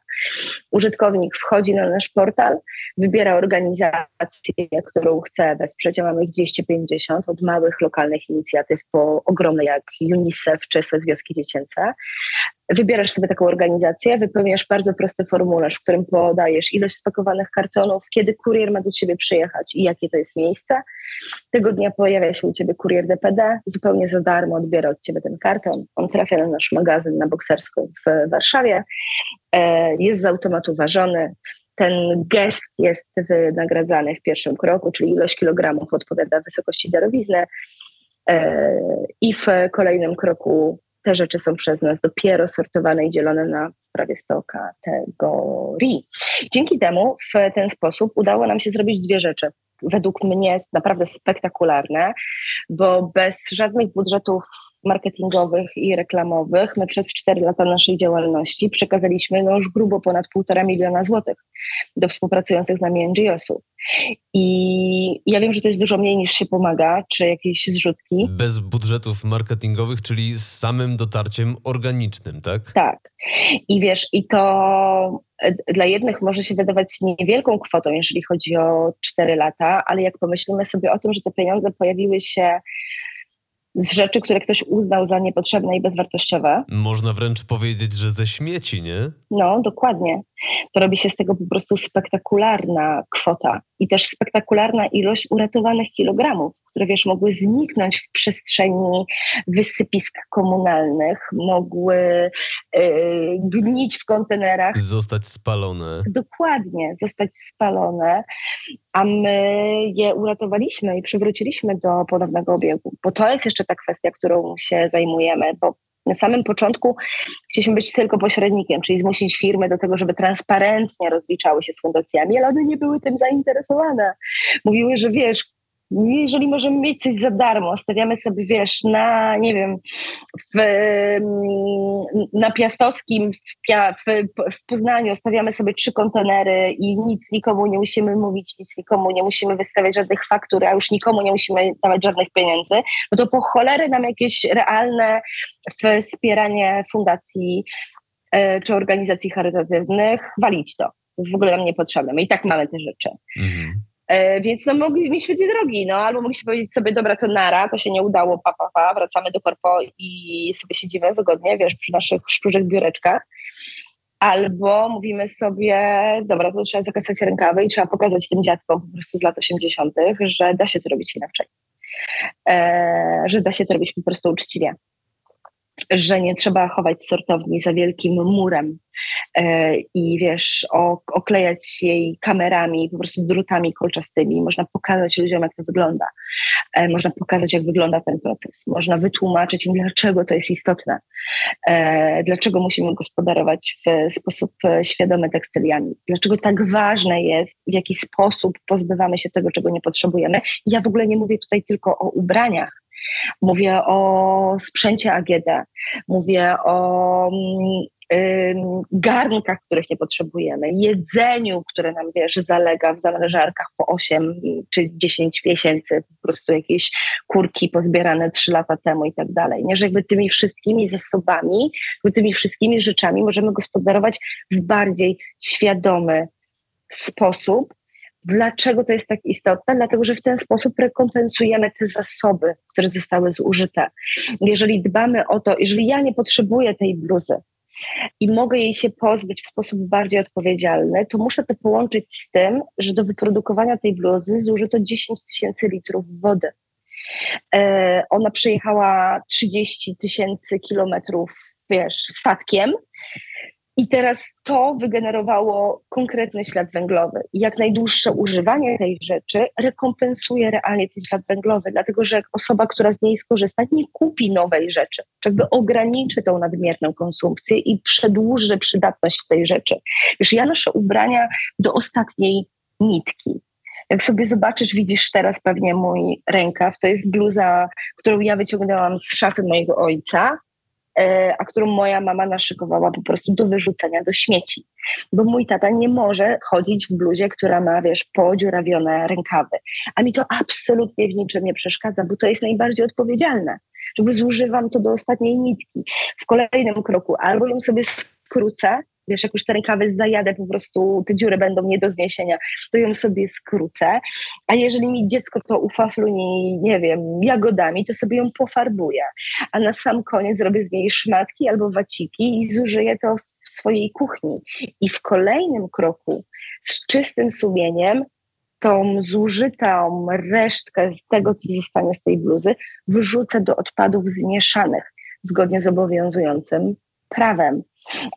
Użytkownik wchodzi na nasz portal, wybiera organizację, którą chce wesprzeć. Mamy ich 250, od małych lokalnych inicjatyw po ogromne jak UNICEF czy SOS Wioski Dziecięce. Wybierasz sobie taką organizację, wypełniasz bardzo prosty formularz, w którym podajesz ilość spakowanych kartonów, kiedy kurier ma do ciebie przyjechać i jakie to jest miejsce. Tego dnia pojawia się u ciebie kurier DPD, zupełnie za darmo odbiera od ciebie ten karton. On trafia na nasz magazyn na Bokserską w Warszawie, e, jest z automatu ważony. Ten gest jest wynagradzany w pierwszym kroku, czyli ilość kilogramów odpowiada wysokości darowizny. E, I w kolejnym kroku te rzeczy są przez nas dopiero sortowane i dzielone na prawie 100 kategorii. Dzięki temu w ten sposób udało nam się zrobić dwie rzeczy. Według mnie naprawdę spektakularne, bo bez żadnych budżetów marketingowych i reklamowych my przez 4 lata naszej działalności przekazaliśmy no już grubo ponad półtora miliona złotych do współpracujących z nami NGO-sów. I ja wiem, że to jest dużo mniej niż się pomaga, czy jakieś zrzutki. Bez budżetów marketingowych, czyli z samym dotarciem organicznym, tak? Tak. I wiesz, i to e, dla jednych może się wydawać niewielką kwotą, jeżeli chodzi o 4 lata, ale jak pomyślimy sobie o tym, że te pieniądze pojawiły się z rzeczy, które ktoś uznał za niepotrzebne i bezwartościowe. Można wręcz powiedzieć, że ze śmieci, nie? No, dokładnie. To robi się z tego po prostu spektakularna kwota i też spektakularna ilość uratowanych kilogramów, które wiesz, mogły zniknąć w przestrzeni wysypisk komunalnych, mogły yy, gnić w kontenerach. Zostać spalone. Dokładnie, zostać spalone, a my je uratowaliśmy i przywróciliśmy do ponownego obiegu, bo to jest jeszcze ta kwestia, którą się zajmujemy, bo na samym początku chcieliśmy być tylko pośrednikiem, czyli zmusić firmy do tego, żeby transparentnie rozliczały się z fundacjami, ale one nie były tym zainteresowane. Mówiły, że wiesz, jeżeli możemy mieć coś za darmo, stawiamy sobie, wiesz, na, nie wiem, w, na Piastowskim, w, Pia, w, w Poznaniu stawiamy sobie trzy kontenery i nic nikomu nie musimy mówić, nic nikomu nie musimy wystawiać żadnych faktur, a już nikomu nie musimy dawać żadnych pieniędzy, no to po cholery nam jakieś realne wspieranie fundacji e, czy organizacji charytatywnych, walić to. W ogóle nam nie potrzebne. My i tak mamy te rzeczy. Mhm. E, więc no, mogliśmy dwie drogi, no, albo mogliśmy powiedzieć sobie, dobra, to nara, to się nie udało, pa, pa, pa, wracamy do korpo i sobie siedzimy wygodnie, wiesz, przy naszych szczurzych biureczkach. Albo mówimy sobie, dobra, to trzeba zakasać rękawy i trzeba pokazać tym dziadkom po prostu z lat 80., że da się to robić inaczej. E, że da się to robić po prostu uczciwie że nie trzeba chować sortowni za wielkim murem e, i wiesz, oklejać jej kamerami, po prostu drutami kolczastymi. Można pokazać ludziom, jak to wygląda. E, można pokazać, jak wygląda ten proces. Można wytłumaczyć im, dlaczego to jest istotne. E, dlaczego musimy gospodarować w sposób świadomy tekstyliami. Dlaczego tak ważne jest, w jaki sposób pozbywamy się tego, czego nie potrzebujemy. Ja w ogóle nie mówię tutaj tylko o ubraniach, Mówię o sprzęcie AGD, mówię o mm, garnkach, których nie potrzebujemy, jedzeniu, które nam, wiesz, zalega w zamrażarkach po 8 czy 10 miesięcy, po prostu jakieś kurki pozbierane 3 lata temu i tak dalej. Nie, że jakby tymi wszystkimi zasobami, tymi wszystkimi rzeczami możemy gospodarować w bardziej świadomy sposób, Dlaczego to jest tak istotne? Dlatego, że w ten sposób rekompensujemy te zasoby, które zostały zużyte. Jeżeli dbamy o to, jeżeli ja nie potrzebuję tej bluzy, i mogę jej się pozbyć w sposób bardziej odpowiedzialny, to muszę to połączyć z tym, że do wyprodukowania tej bluzy zużyto 10 tysięcy litrów wody. E, ona przejechała 30 tysięcy kilometrów, wiesz, statkiem. I teraz to wygenerowało konkretny ślad węglowy. Jak najdłuższe używanie tej rzeczy rekompensuje realnie ten ślad węglowy, dlatego że osoba, która z niej skorzysta, nie kupi nowej rzeczy, jakby ograniczy tą nadmierną konsumpcję i przedłuży przydatność tej rzeczy. Wiesz, ja noszę ubrania do ostatniej nitki. Jak sobie zobaczysz, widzisz teraz pewnie mój rękaw, to jest bluza, którą ja wyciągnęłam z szafy mojego ojca, a którą moja mama naszykowała po prostu do wyrzucenia do śmieci. Bo mój tata nie może chodzić w bluzie, która ma, wiesz, podziurawione rękawy. A mi to absolutnie w niczym nie przeszkadza, bo to jest najbardziej odpowiedzialne. Żeby zużywam to do ostatniej nitki. W kolejnym kroku albo ją sobie skrócę, wiesz, jak już te rękawy zajadę, po prostu te dziury będą nie do zniesienia, to ją sobie skrócę. A jeżeli mi dziecko to ufafluni, nie wiem, jagodami, to sobie ją pofarbuję. A na sam koniec zrobię z niej szmatki albo waciki i zużyję to w swojej kuchni. I w kolejnym kroku z czystym sumieniem tą zużytą resztkę z tego, co zostanie z tej bluzy, wyrzucę do odpadów zmieszanych zgodnie z obowiązującym prawem.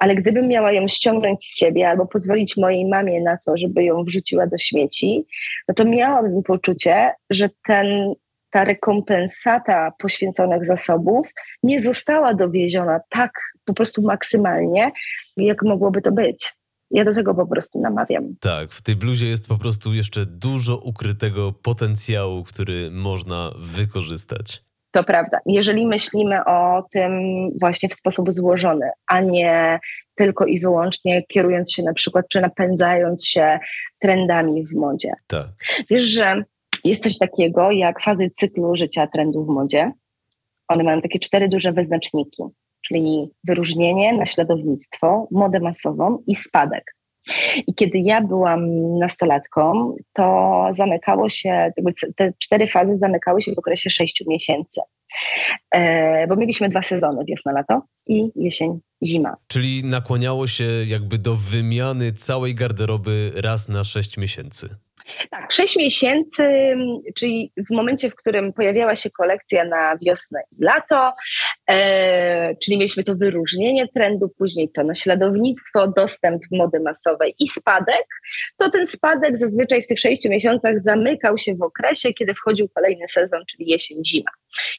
Ale gdybym miała ją ściągnąć z siebie albo pozwolić mojej mamie na to, żeby ją wrzuciła do śmieci, no to miałabym poczucie, że ten, ta rekompensata poświęconych zasobów nie została dowieziona tak po prostu maksymalnie, jak mogłoby to być. Ja do tego po prostu namawiam. Tak, w tej bluzie jest po prostu jeszcze dużo ukrytego potencjału, który można wykorzystać. To prawda. Jeżeli myślimy o tym właśnie w sposób złożony, a nie tylko i wyłącznie kierując się na przykład, czy napędzając się trendami w modzie. Tak. Wiesz, że jest coś takiego jak fazy cyklu życia trendów w modzie. One mają takie cztery duże wyznaczniki, czyli wyróżnienie, naśladownictwo, modę masową i spadek. I kiedy ja byłam nastolatką, to zamykało się, te cztery fazy zamykały się w okresie sześciu miesięcy. E, bo mieliśmy dwa sezony, wiosna-lato i jesień-zima. Czyli nakłaniało się jakby do wymiany całej garderoby raz na sześć miesięcy. Tak, sześć miesięcy, czyli w momencie, w którym pojawiała się kolekcja na wiosnę i lato, e, czyli mieliśmy to wyróżnienie trendu, później to naśladownictwo, dostęp mody masowej i spadek, to ten spadek zazwyczaj w tych sześciu miesiącach zamykał się w okresie, kiedy wchodził kolejny sezon, czyli jesień-zima.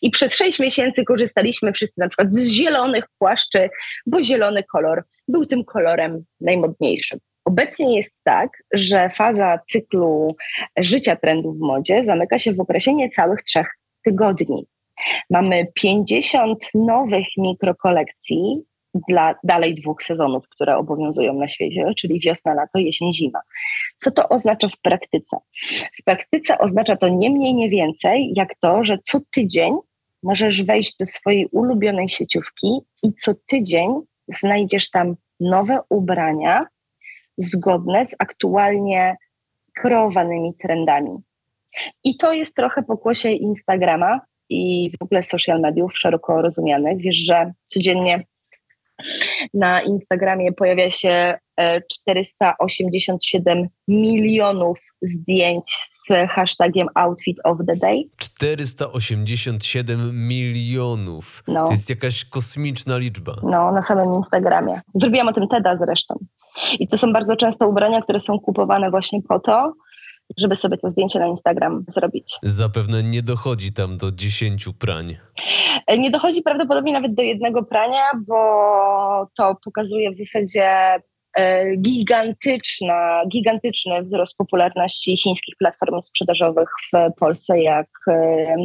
I przez sześć miesięcy korzystaliśmy wszyscy na przykład z zielonych płaszczy, bo zielony kolor był tym kolorem najmodniejszym. Obecnie jest tak, że faza cyklu życia trendów w modzie zamyka się w okresie niecałych trzech tygodni. Mamy 50 nowych mikrokolekcji dla dalej dwóch sezonów, które obowiązują na świecie, czyli wiosna, lato, jesień, zima. Co to oznacza w praktyce? W praktyce oznacza to nie mniej, nie więcej, jak to, że co tydzień możesz wejść do swojej ulubionej sieciówki i co tydzień znajdziesz tam nowe ubrania, zgodne z aktualnie kreowanymi trendami. I to jest trochę pokłosie Instagrama i w ogóle social mediów szeroko rozumianych. Wiesz, że codziennie na Instagramie pojawia się 487 e, milionów zdjęć z hashtagiem Outfit of the Day. 487 milionów. No. To jest jakaś kosmiczna liczba. No, na samym Instagramie. Zrobiłam o tym TEDa zresztą. I to są bardzo często ubrania, które są kupowane właśnie po to, żeby sobie to zdjęcie na Instagram zrobić. Zapewne nie dochodzi tam do dziesięciu prań. Nie dochodzi prawdopodobnie nawet do jednego prania, bo to pokazuje w zasadzie gigantyczna, gigantyczny wzrost popularności chińskich platform sprzedażowych w Polsce, jak e,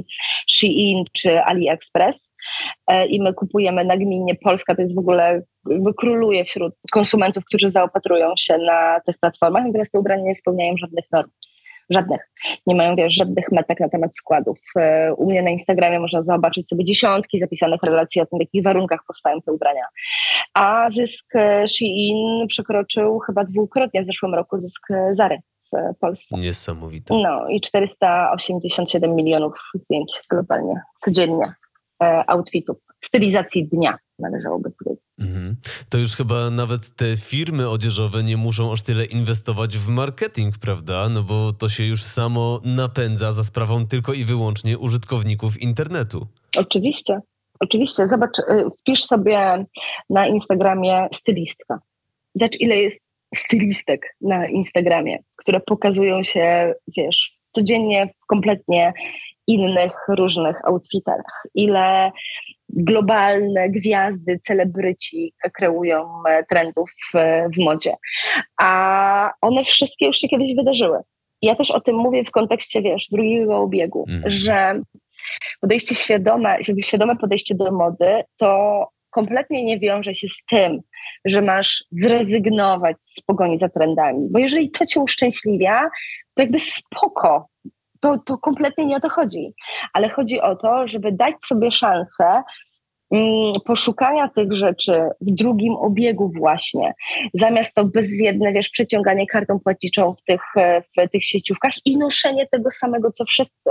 Shein czy AliExpress. I my kupujemy nagminnie. Polska to jest w ogóle króluje wśród konsumentów, którzy zaopatrują się na tych platformach, natomiast te ubrania nie spełniają żadnych norm. Żadnych. Nie mają wiesz, żadnych metek na temat składów. E, u mnie na Instagramie można zobaczyć sobie dziesiątki zapisanych relacji o tym, w jakich warunkach powstają te ubrania. A zysk e, Shein przekroczył chyba dwukrotnie w zeszłym roku zysk e, Zary w Polsce. Niesamowite. No i 487 milionów zdjęć globalnie, codziennie outfitów, stylizacji dnia należałoby powiedzieć. Mhm. To już chyba nawet te firmy odzieżowe nie muszą aż tyle inwestować w marketing, prawda? No bo to się już samo napędza za sprawą tylko i wyłącznie użytkowników internetu. Oczywiście. Oczywiście, zobacz, y, wpisz sobie na Instagramie stylistka. Zobacz, ile jest stylistek na Instagramie, które pokazują się, wiesz, codziennie w kompletnie innych, różnych outfitach. Ile globalne gwiazdy, celebryci kreują e, trendów w, w modzie. A one wszystkie już się kiedyś wydarzyły. Ja też o tym mówię w kontekście, wiesz, drugiego obiegu, mm. że podejście świadome, jakby świadome podejście do mody, to kompletnie nie wiąże się z tym, że masz zrezygnować z pogoni za trendami. Bo jeżeli to cię uszczęśliwia, to jakby spoko. To, to kompletnie nie o to chodzi. Ale chodzi o to, żeby dać sobie szansę Mm, poszukania tych rzeczy w drugim obiegu właśnie, zamiast to bezwiedne, wiesz, przeciąganie kartą płatniczą w tych, e, w tych sieciówkach i noszenie tego samego, co wszyscy.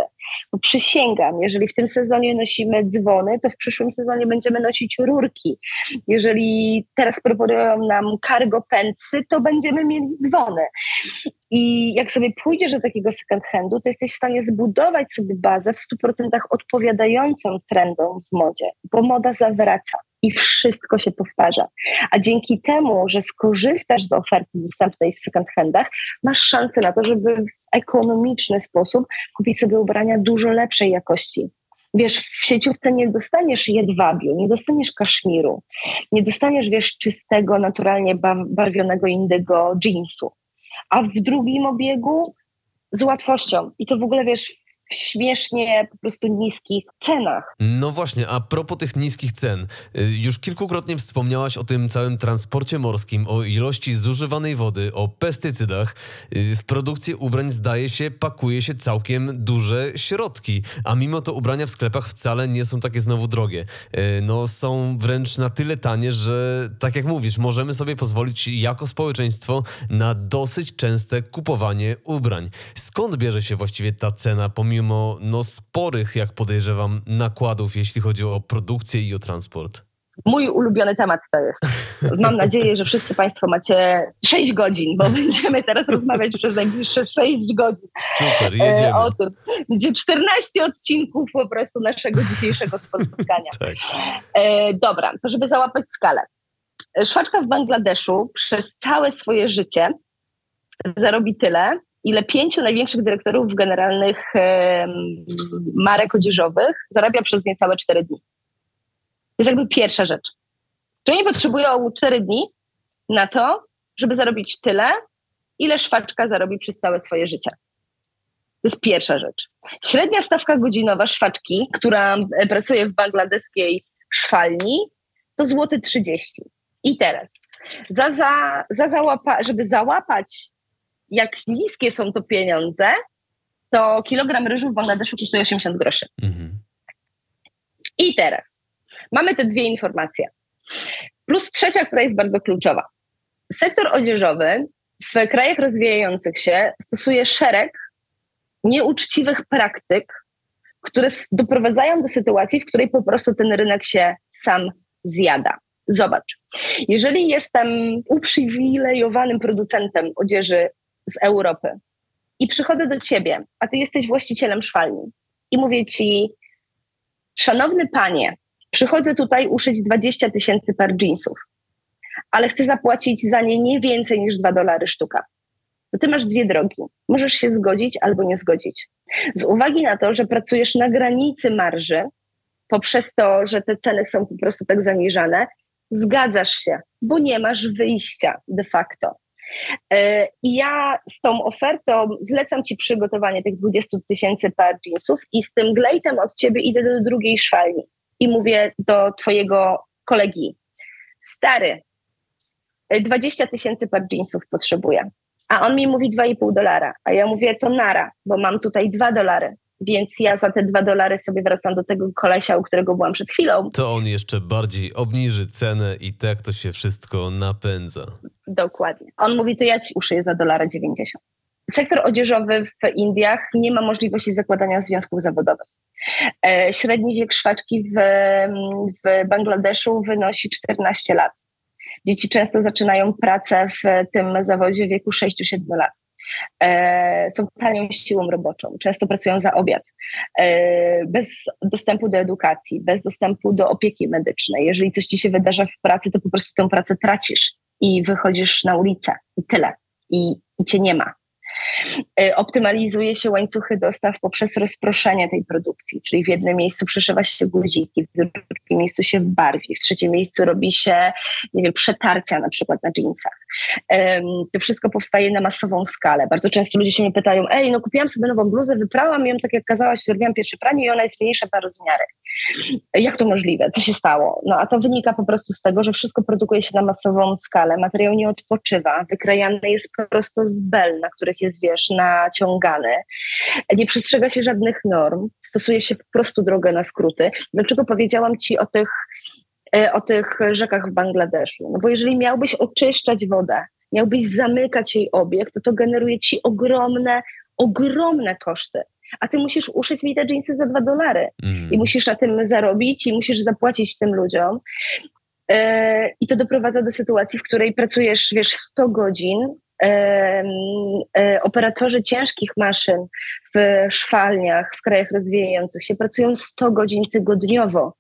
Bo przysięgam, jeżeli w tym sezonie nosimy dzwony, to w przyszłym sezonie będziemy nosić rurki. Jeżeli teraz proponują nam cargo pensy, to będziemy mieli dzwony. I jak sobie pójdziesz do takiego second handu, to jesteś w stanie zbudować sobie bazę w 100% odpowiadającą trendom w modzie, bo moda zawraca i wszystko się powtarza. A dzięki temu, że skorzystasz z oferty dostępnej w second handach, masz szansę na to, żeby w ekonomiczny sposób kupić sobie ubrania dużo lepszej jakości. Wiesz, w sieciówce nie dostaniesz jedwabiu, nie dostaniesz kaszmiru, nie dostaniesz, wiesz, czystego, naturalnie barwionego indygo jeansu a w drugim obiegu z łatwością. I to w ogóle wiesz, śmiesznie po prostu niskich cenach. No właśnie, a propos tych niskich cen. Y, już kilkukrotnie wspomniałaś o tym całym transporcie morskim, o ilości zużywanej wody, o pestycydach. Y, w produkcję ubrań zdaje się pakuje się całkiem duże środki, a mimo to ubrania w sklepach wcale nie są takie znowu drogie. Y, no są wręcz na tyle tanie, że tak jak mówisz, możemy sobie pozwolić jako społeczeństwo na dosyć częste kupowanie ubrań. Skąd bierze się właściwie ta cena pomimo pomimo no, sporych, jak podejrzewam, nakładów, jeśli chodzi o produkcję i o transport? Mój ulubiony temat to jest. Mam nadzieję, że wszyscy Państwo macie 6 godzin, bo będziemy teraz rozmawiać przez najbliższe 6 godzin. Super, jedziemy. E, o tym. Będzie 14 odcinków po prostu naszego dzisiejszego spotkania. tak. E, dobra, to żeby załapać skalę. Szwaczka w Bangladeszu przez całe swoje życie zarobi tyle, ile pięciu największych dyrektorów generalnych marek odzieżowych zarabia przez niecałe cztery dni. To jest jakby pierwsza rzecz. Czy oni potrzebują cztery dni na to, żeby zarobić tyle, ile szwaczka zarobi przez całe swoje życie. To jest pierwsza rzecz. Średnia stawka godzinowa szwaczki, która e, pracuje w bangladeskiej szwalni, to złoty 30. I teraz, za, za, za załapa, żeby załapać jak niskie są to pieniądze, to kilogram ryżu w Bangladeszu kosztuje 80 groszy. Mhm. I teraz mamy te dwie informacje. Plus trzecia, która jest bardzo kluczowa. Sektor odzieżowy w krajach rozwijających się stosuje szereg nieuczciwych praktyk, które doprowadzają do sytuacji, w której po prostu ten rynek się sam zjada. Zobacz, jeżeli jestem uprzywilejowanym producentem odzieży z Europy i przychodzę do ciebie, a ty jesteś właścicielem szwalni i mówię ci, szanowny panie, przychodzę tutaj uszyć 20 tysięcy par jeansów, ale chcę zapłacić za nie nie więcej niż 2 dolary sztuka. To ty masz dwie drogi. Możesz się zgodzić albo nie zgodzić. Z uwagi na to, że pracujesz na granicy marży, poprzez to, że te ceny są po prostu tak zaniżane, zgadzasz się, bo nie masz wyjścia de facto. E, I ja z tą ofertą zlecam Ci przygotowanie tych 20 tysięcy par jeansów i z tym glejtem od Ciebie idę do drugiej szwalni. I mówię do Twojego kolegi, stary, 20 tysięcy par jeansów potrzebuję. A on mi mówi 2,5 dolara, a ja mówię to nara, bo mam tutaj 2 dolary więc ja za te dwa dolary sobie wracam do tego kolesia, u którego byłam przed chwilą. To on jeszcze bardziej obniży cenę i tak to się wszystko napędza. Dokładnie. On mówi, to ja ci uszyję za dolara 90. Sektor odzieżowy w Indiach nie ma możliwości zakładania związków zawodowych. E, średni wiek szwaczki w, w Bangladeszu wynosi 14 lat. Dzieci często zaczynają pracę w tym zawodzie w wieku 6-7 lat. E, są tanią siłą roboczą, często pracują za obiad, e, bez dostępu do edukacji, bez dostępu do opieki medycznej. Jeżeli coś ci się wydarza w pracy, to po prostu tę pracę tracisz i wychodzisz na ulicę i tyle. I, i cię nie ma. Y, optymalizuje się łańcuchy dostaw poprzez rozproszenie tej produkcji, czyli w jednym miejscu przeszywa się guziki, w drugim miejscu się barwi, w trzecim miejscu robi się, nie wiem, przetarcia na przykład na jeansach. To wszystko powstaje na masową skalę. Bardzo często ludzie się mnie pytają, ej, no kupiłam sobie nową bluzę, wyprałam ją tak jak kazałaś, zrobiłam pierwsze pranie i ona jest mniejsza na rozmiary. Jak to możliwe? Co się stało? No a to wynika po prostu z tego, że wszystko produkuje się na masową skalę, materiał nie odpoczywa, wykrajany jest prosto z bel, na których jest, wiesz, naciągany. Nie przestrzega się żadnych norm, stosuje się po prostu drogę na skróty. Dlaczego powiedziałam ci o tych, e, o tych rzekach w Bangladeszu? No bo jeżeli miałbyś oczyszczać wodę, miałbyś zamykać jej obiekt, to to generuje ci ogromne, ogromne koszty a ty musisz uszyć mi te jeansy za dwa dolary mm. i musisz na tym zarobić i musisz zapłacić tym ludziom. Yy, I to doprowadza do sytuacji, w której pracujesz, wiesz, 100 godzin, E, operatorzy ciężkich maszyn w szwalniach, w krajach rozwijających się pracują 100 godzin tygodniowo.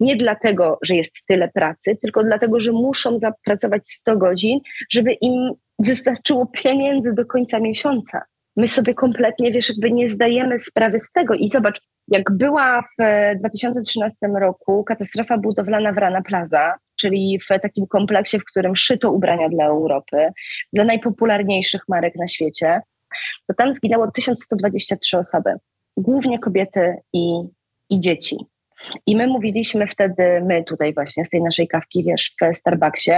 Nie dlatego, że jest tyle pracy, tylko dlatego, że muszą zapracować 100 godzin, żeby im wystarczyło pieniędzy do końca miesiąca. My sobie kompletnie, wiesz, jakby nie zdajemy sprawy z tego. I zobacz, jak była w 2013 roku katastrofa budowlana w Rana Plaza, czyli w takim kompleksie, w którym szyto ubrania dla Europy, dla najpopularniejszych marek na świecie, to tam zginęło 1123 osoby, głównie kobiety i, i dzieci. I my mówiliśmy wtedy, my tutaj właśnie z tej naszej kawki, wiesz, w Starbucksie,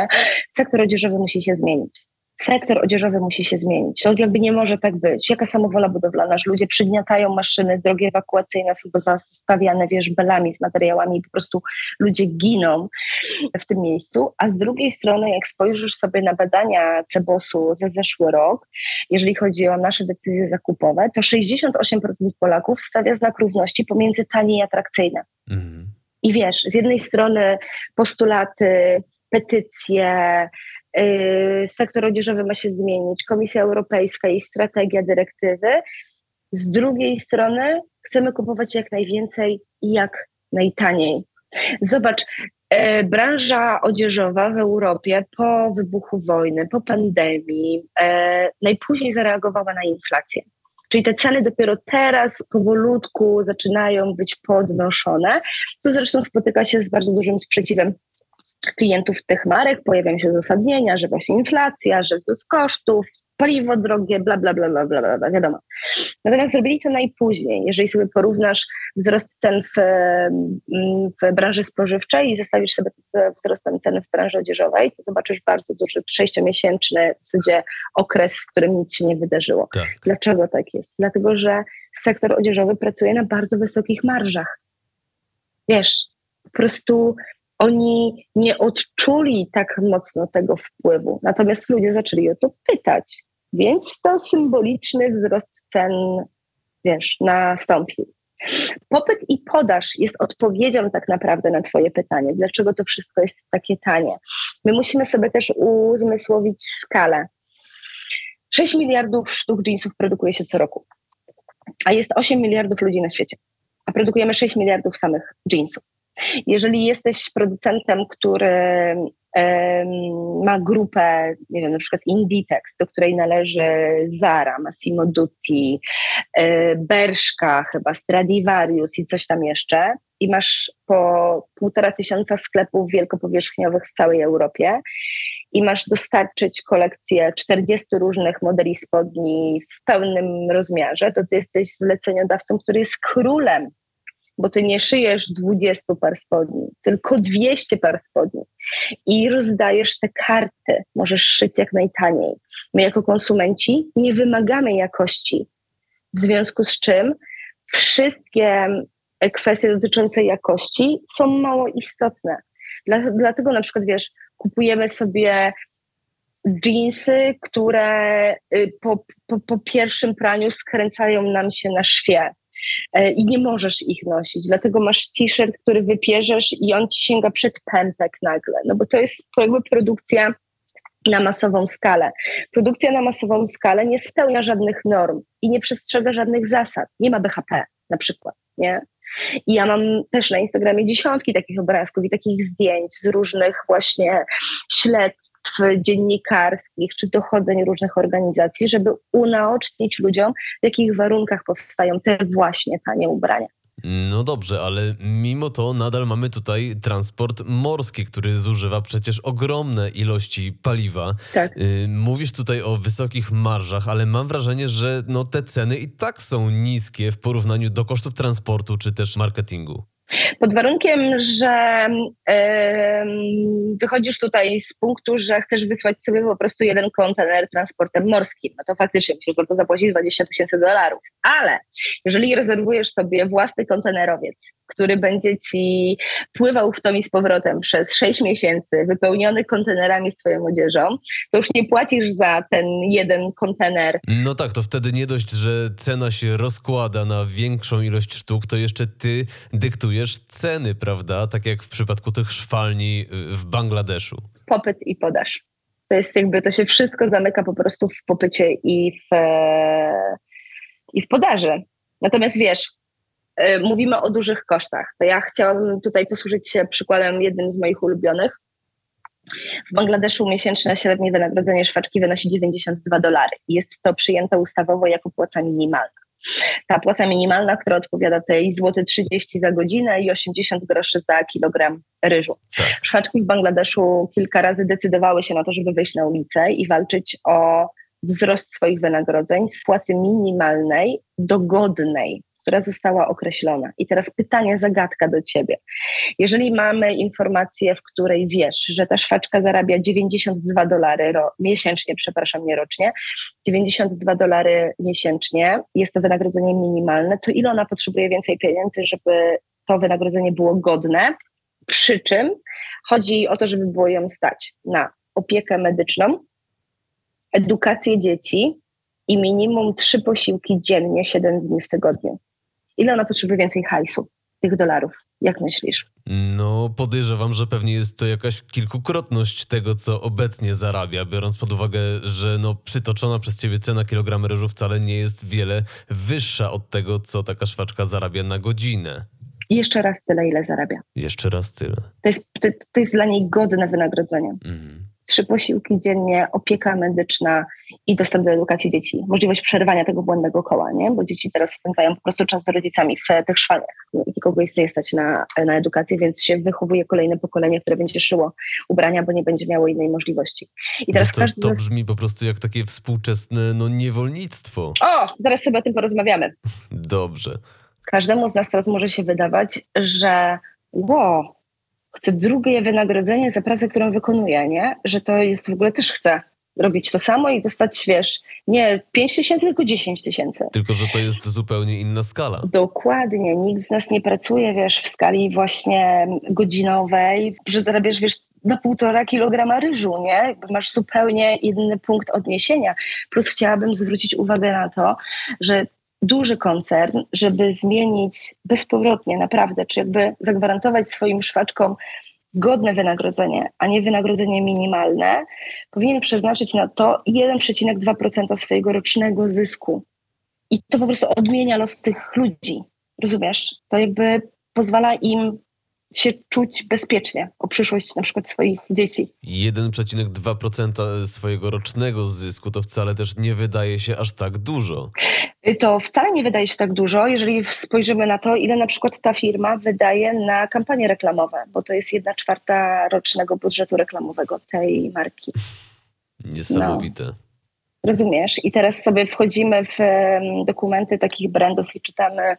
sektor odzieżowy musi się zmienić sektor odzieżowy musi się zmienić. To jakby nie może tak być. Jaka samowola budowlana, że ludzie przygniatają maszyny, drogi ewakuacyjne są zastawiane, wiesz, belami z materiałami i po prostu ludzie giną w tym miejscu. A z drugiej strony, jak spojrzysz sobie na badania Cebosu za zeszły rok, jeżeli chodzi o nasze decyzje zakupowe, to 68% Polaków stawia znak równości pomiędzy tanie i atrakcyjne. Mhm. I wiesz, z jednej strony postulaty, petycje, sektor odzieżowy ma się zmienić, Komisja Europejska i strategia dyrektywy. Z drugiej strony chcemy kupować jak najwięcej i jak najtaniej. Zobacz, e, branża odzieżowa w Europie po wybuchu wojny, po pandemii, e, najpóźniej zareagowała na inflację. Czyli te ceny dopiero teraz powolutku zaczynają być podnoszone, co zresztą spotyka się z bardzo dużym sprzeciwem klientów tych marek pojawiają się uzasadnienia, że właśnie inflacja, że wzrost kosztów, paliwo drogie, bla, bla, bla, bla, bla, bla, wiadomo. Natomiast zrobili to najpóźniej. Jeżeli sobie porównasz wzrost cen w, w branży spożywczej i zestawisz sobie z wzrostem cen w branży odzieżowej, to zobaczysz bardzo duży, sześciomiesięczny w zasadzie okres, w którym nic się nie wydarzyło. Tak. Dlaczego tak jest? Dlatego, że sektor odzieżowy pracuje na bardzo wysokich marżach. Wiesz, po prostu oni nie odczuli tak mocno tego wpływu. Natomiast ludzie zaczęli o to pytać. Więc to symboliczny wzrost cen, wiesz, nastąpił. Popyt i podaż jest odpowiedzią tak naprawdę na Twoje pytanie, dlaczego to wszystko jest takie tanie. My musimy sobie też uzmysłowić skalę. 6 miliardów sztuk jeansów produkuje się co roku, a jest 8 miliardów ludzi na świecie, a produkujemy 6 miliardów samych jeansów. Jeżeli jesteś producentem, który ma grupę, nie wiem, na przykład Inditex, do której należy Zara, Massimo Dutti, e, Bershka, chyba Stradivarius i coś tam jeszcze, i masz po półtora tysiąca sklepów wielkopowierzchniowych w całej Europie i masz dostarczyć kolekcję 40 różnych modeli spodni w pełnym rozmiarze, to ty jesteś zleceniodawcą, który jest królem bo ty nie szyjesz 20 par spodni, tylko 200 par spodni i rozdajesz te karty, możesz szyć jak najtaniej. My jako konsumenci nie wymagamy jakości, w związku z czym wszystkie kwestie dotyczące jakości są mało istotne. Dla, dlatego na przykład, wiesz, kupujemy sobie jeansy, które y, po, po, po pierwszym praniu skręcają nam się na szwie e, i nie możesz ich nosić. Dlatego masz t-shirt, który wypierzesz i on ci sięga przed pępek nagle. No bo to jest jakby produkcja na masową skalę. Produkcja na masową skalę nie spełnia żadnych norm i nie przestrzega żadnych zasad. Nie ma BHP na przykład, nie? I ja mam też na Instagramie dziesiątki takich obrazków i takich zdjęć z różnych właśnie śledztw dziennikarskich czy dochodzeń różnych organizacji, żeby unaocznić ludziom, w jakich warunkach powstają te właśnie tanie ubrania. No dobrze, ale mimo to nadal mamy tutaj transport morski, który zużywa przecież ogromne ilości paliwa. Tak. Y, mówisz tutaj o wysokich marżach, ale mam wrażenie, że no te ceny i tak są niskie w porównaniu do kosztów transportu czy też marketingu. Pod warunkiem, że wychodzisz tutaj z punktu, że chcesz wysłać sobie po prostu jeden kontener transportem morskim, no to faktycznie musisz za to zapłacić 20 tysięcy dolarów. Ale jeżeli rezerwujesz sobie własny kontenerowiec, który będzie ci pływał w tom i z powrotem przez 6 miesięcy, wypełniony kontenerami z twoją odzieżą, to już nie płacisz za ten jeden kontener. No tak, to wtedy nie dość, że cena się rozkłada na większą ilość sztuk, to jeszcze ty dyktujesz ceny, prawda? Tak jak w przypadku tych szwalni y, w Bangladeszu. Popyt i podaż. To jest jakby, to się wszystko zamyka po prostu w popycie i w, e, i w podaży. Natomiast wiesz, E, mówimy o dużych kosztach. To ja chciałabym tutaj posłużyć się przykładem jednym z moich ulubionych. W Bangladeszu miesięczne średnie wynagrodzenie szwaczki wynosi 92 dolary. Jest to przyjęte ustawowo jako płaca minimalna. Ta płaca minimalna, która odpowiada tej złoty 30 za godzinę i 80 groszy za kilogram ryżu. Tak. Szwaczki w Bangladeszu kilka razy decydowały się na to, żeby wyjść na ulicę i walczyć o wzrost swoich wynagrodzeń z płacy minimalnej do godnej która została określona. I teraz pytanie, zagadka do ciebie. Jeżeli mamy informację, w której wiesz, że ta szwaczka zarabia 92 dolary miesięcznie, przepraszam, nie rocznie, 92 dolary miesięcznie, jest to wynagrodzenie minimalne, to ile ona potrzebuje więcej pieniędzy, żeby to wynagrodzenie było godne? Przy czym chodzi o to, żeby było ją stać na opiekę medyczną, edukację dzieci i minimum trzy posiłki dziennie, 7 dni w tygodniu. Ile ona potrzebuje więcej hajsu, tych dolarów? Jak myślisz? No, podejrzewam, że pewnie jest to jakaś kilkukrotność tego, co obecnie zarabia, biorąc pod uwagę, że no, przytoczona przez ciebie cena kilograma ryżu wcale nie jest wiele wyższa od tego, co taka szwaczka zarabia na godzinę. I jeszcze raz tyle, ile zarabia. Jeszcze raz tyle. To jest, to, to jest dla niej godne wynagrodzenie. Mhm trzy posiłki dziennie, opieka medyczna i dostęp do edukacji dzieci. Możliwość przerwania tego błędnego koła, nie? bo dzieci teraz spędzają po prostu czas z rodzicami w tych szwaniach. Nikogo jest nie stać na, na edukację, więc się wychowuje kolejne pokolenie, które będzie szyło ubrania, bo nie będzie miało innej możliwości. I teraz no to, to brzmi po prostu jak takie współczesne no, niewolnictwo. O, zaraz sobie o tym porozmawiamy. Dobrze. Każdemu z nas teraz może się wydawać, że wow, chcę drugie wynagrodzenie za pracę, którą wykonuję, nie? Że to jest w ogóle też chcę robić to samo i dostać, wiesz, nie 5 tysięcy, tylko 10 tysięcy. Tylko, że to jest zupełnie inna skala. Dokładnie. Nikt z nas nie pracuje, wiesz, w skali właśnie godzinowej, że zarabiasz, wiesz, na półtora kilograma ryżu, nie? Masz zupełnie inny punkt odniesienia. Plus chciałabym zwrócić uwagę na to, że duży koncern, żeby zmienić bezpowrotnie, naprawdę, czy jakby zagwarantować swoim szwaczkom godne wynagrodzenie, a nie wynagrodzenie minimalne, powinien przeznaczyć na to 1,2% swojego rocznego zysku. I to po prostu odmienia los tych ludzi. Rozumiesz? To jakby pozwala im się czuć bezpiecznie o przyszłość na przykład swoich dzieci. 1,2% swojego rocznego zysku to wcale też nie wydaje się aż tak dużo. To wcale nie wydaje się tak dużo, jeżeli spojrzymy na to, ile na przykład ta firma wydaje na kampanie reklamowe, bo to jest jedna czwarta rocznego budżetu reklamowego tej marki. Niesamowite. No. Rozumiesz? I teraz sobie wchodzimy w dokumenty takich brandów i czytamy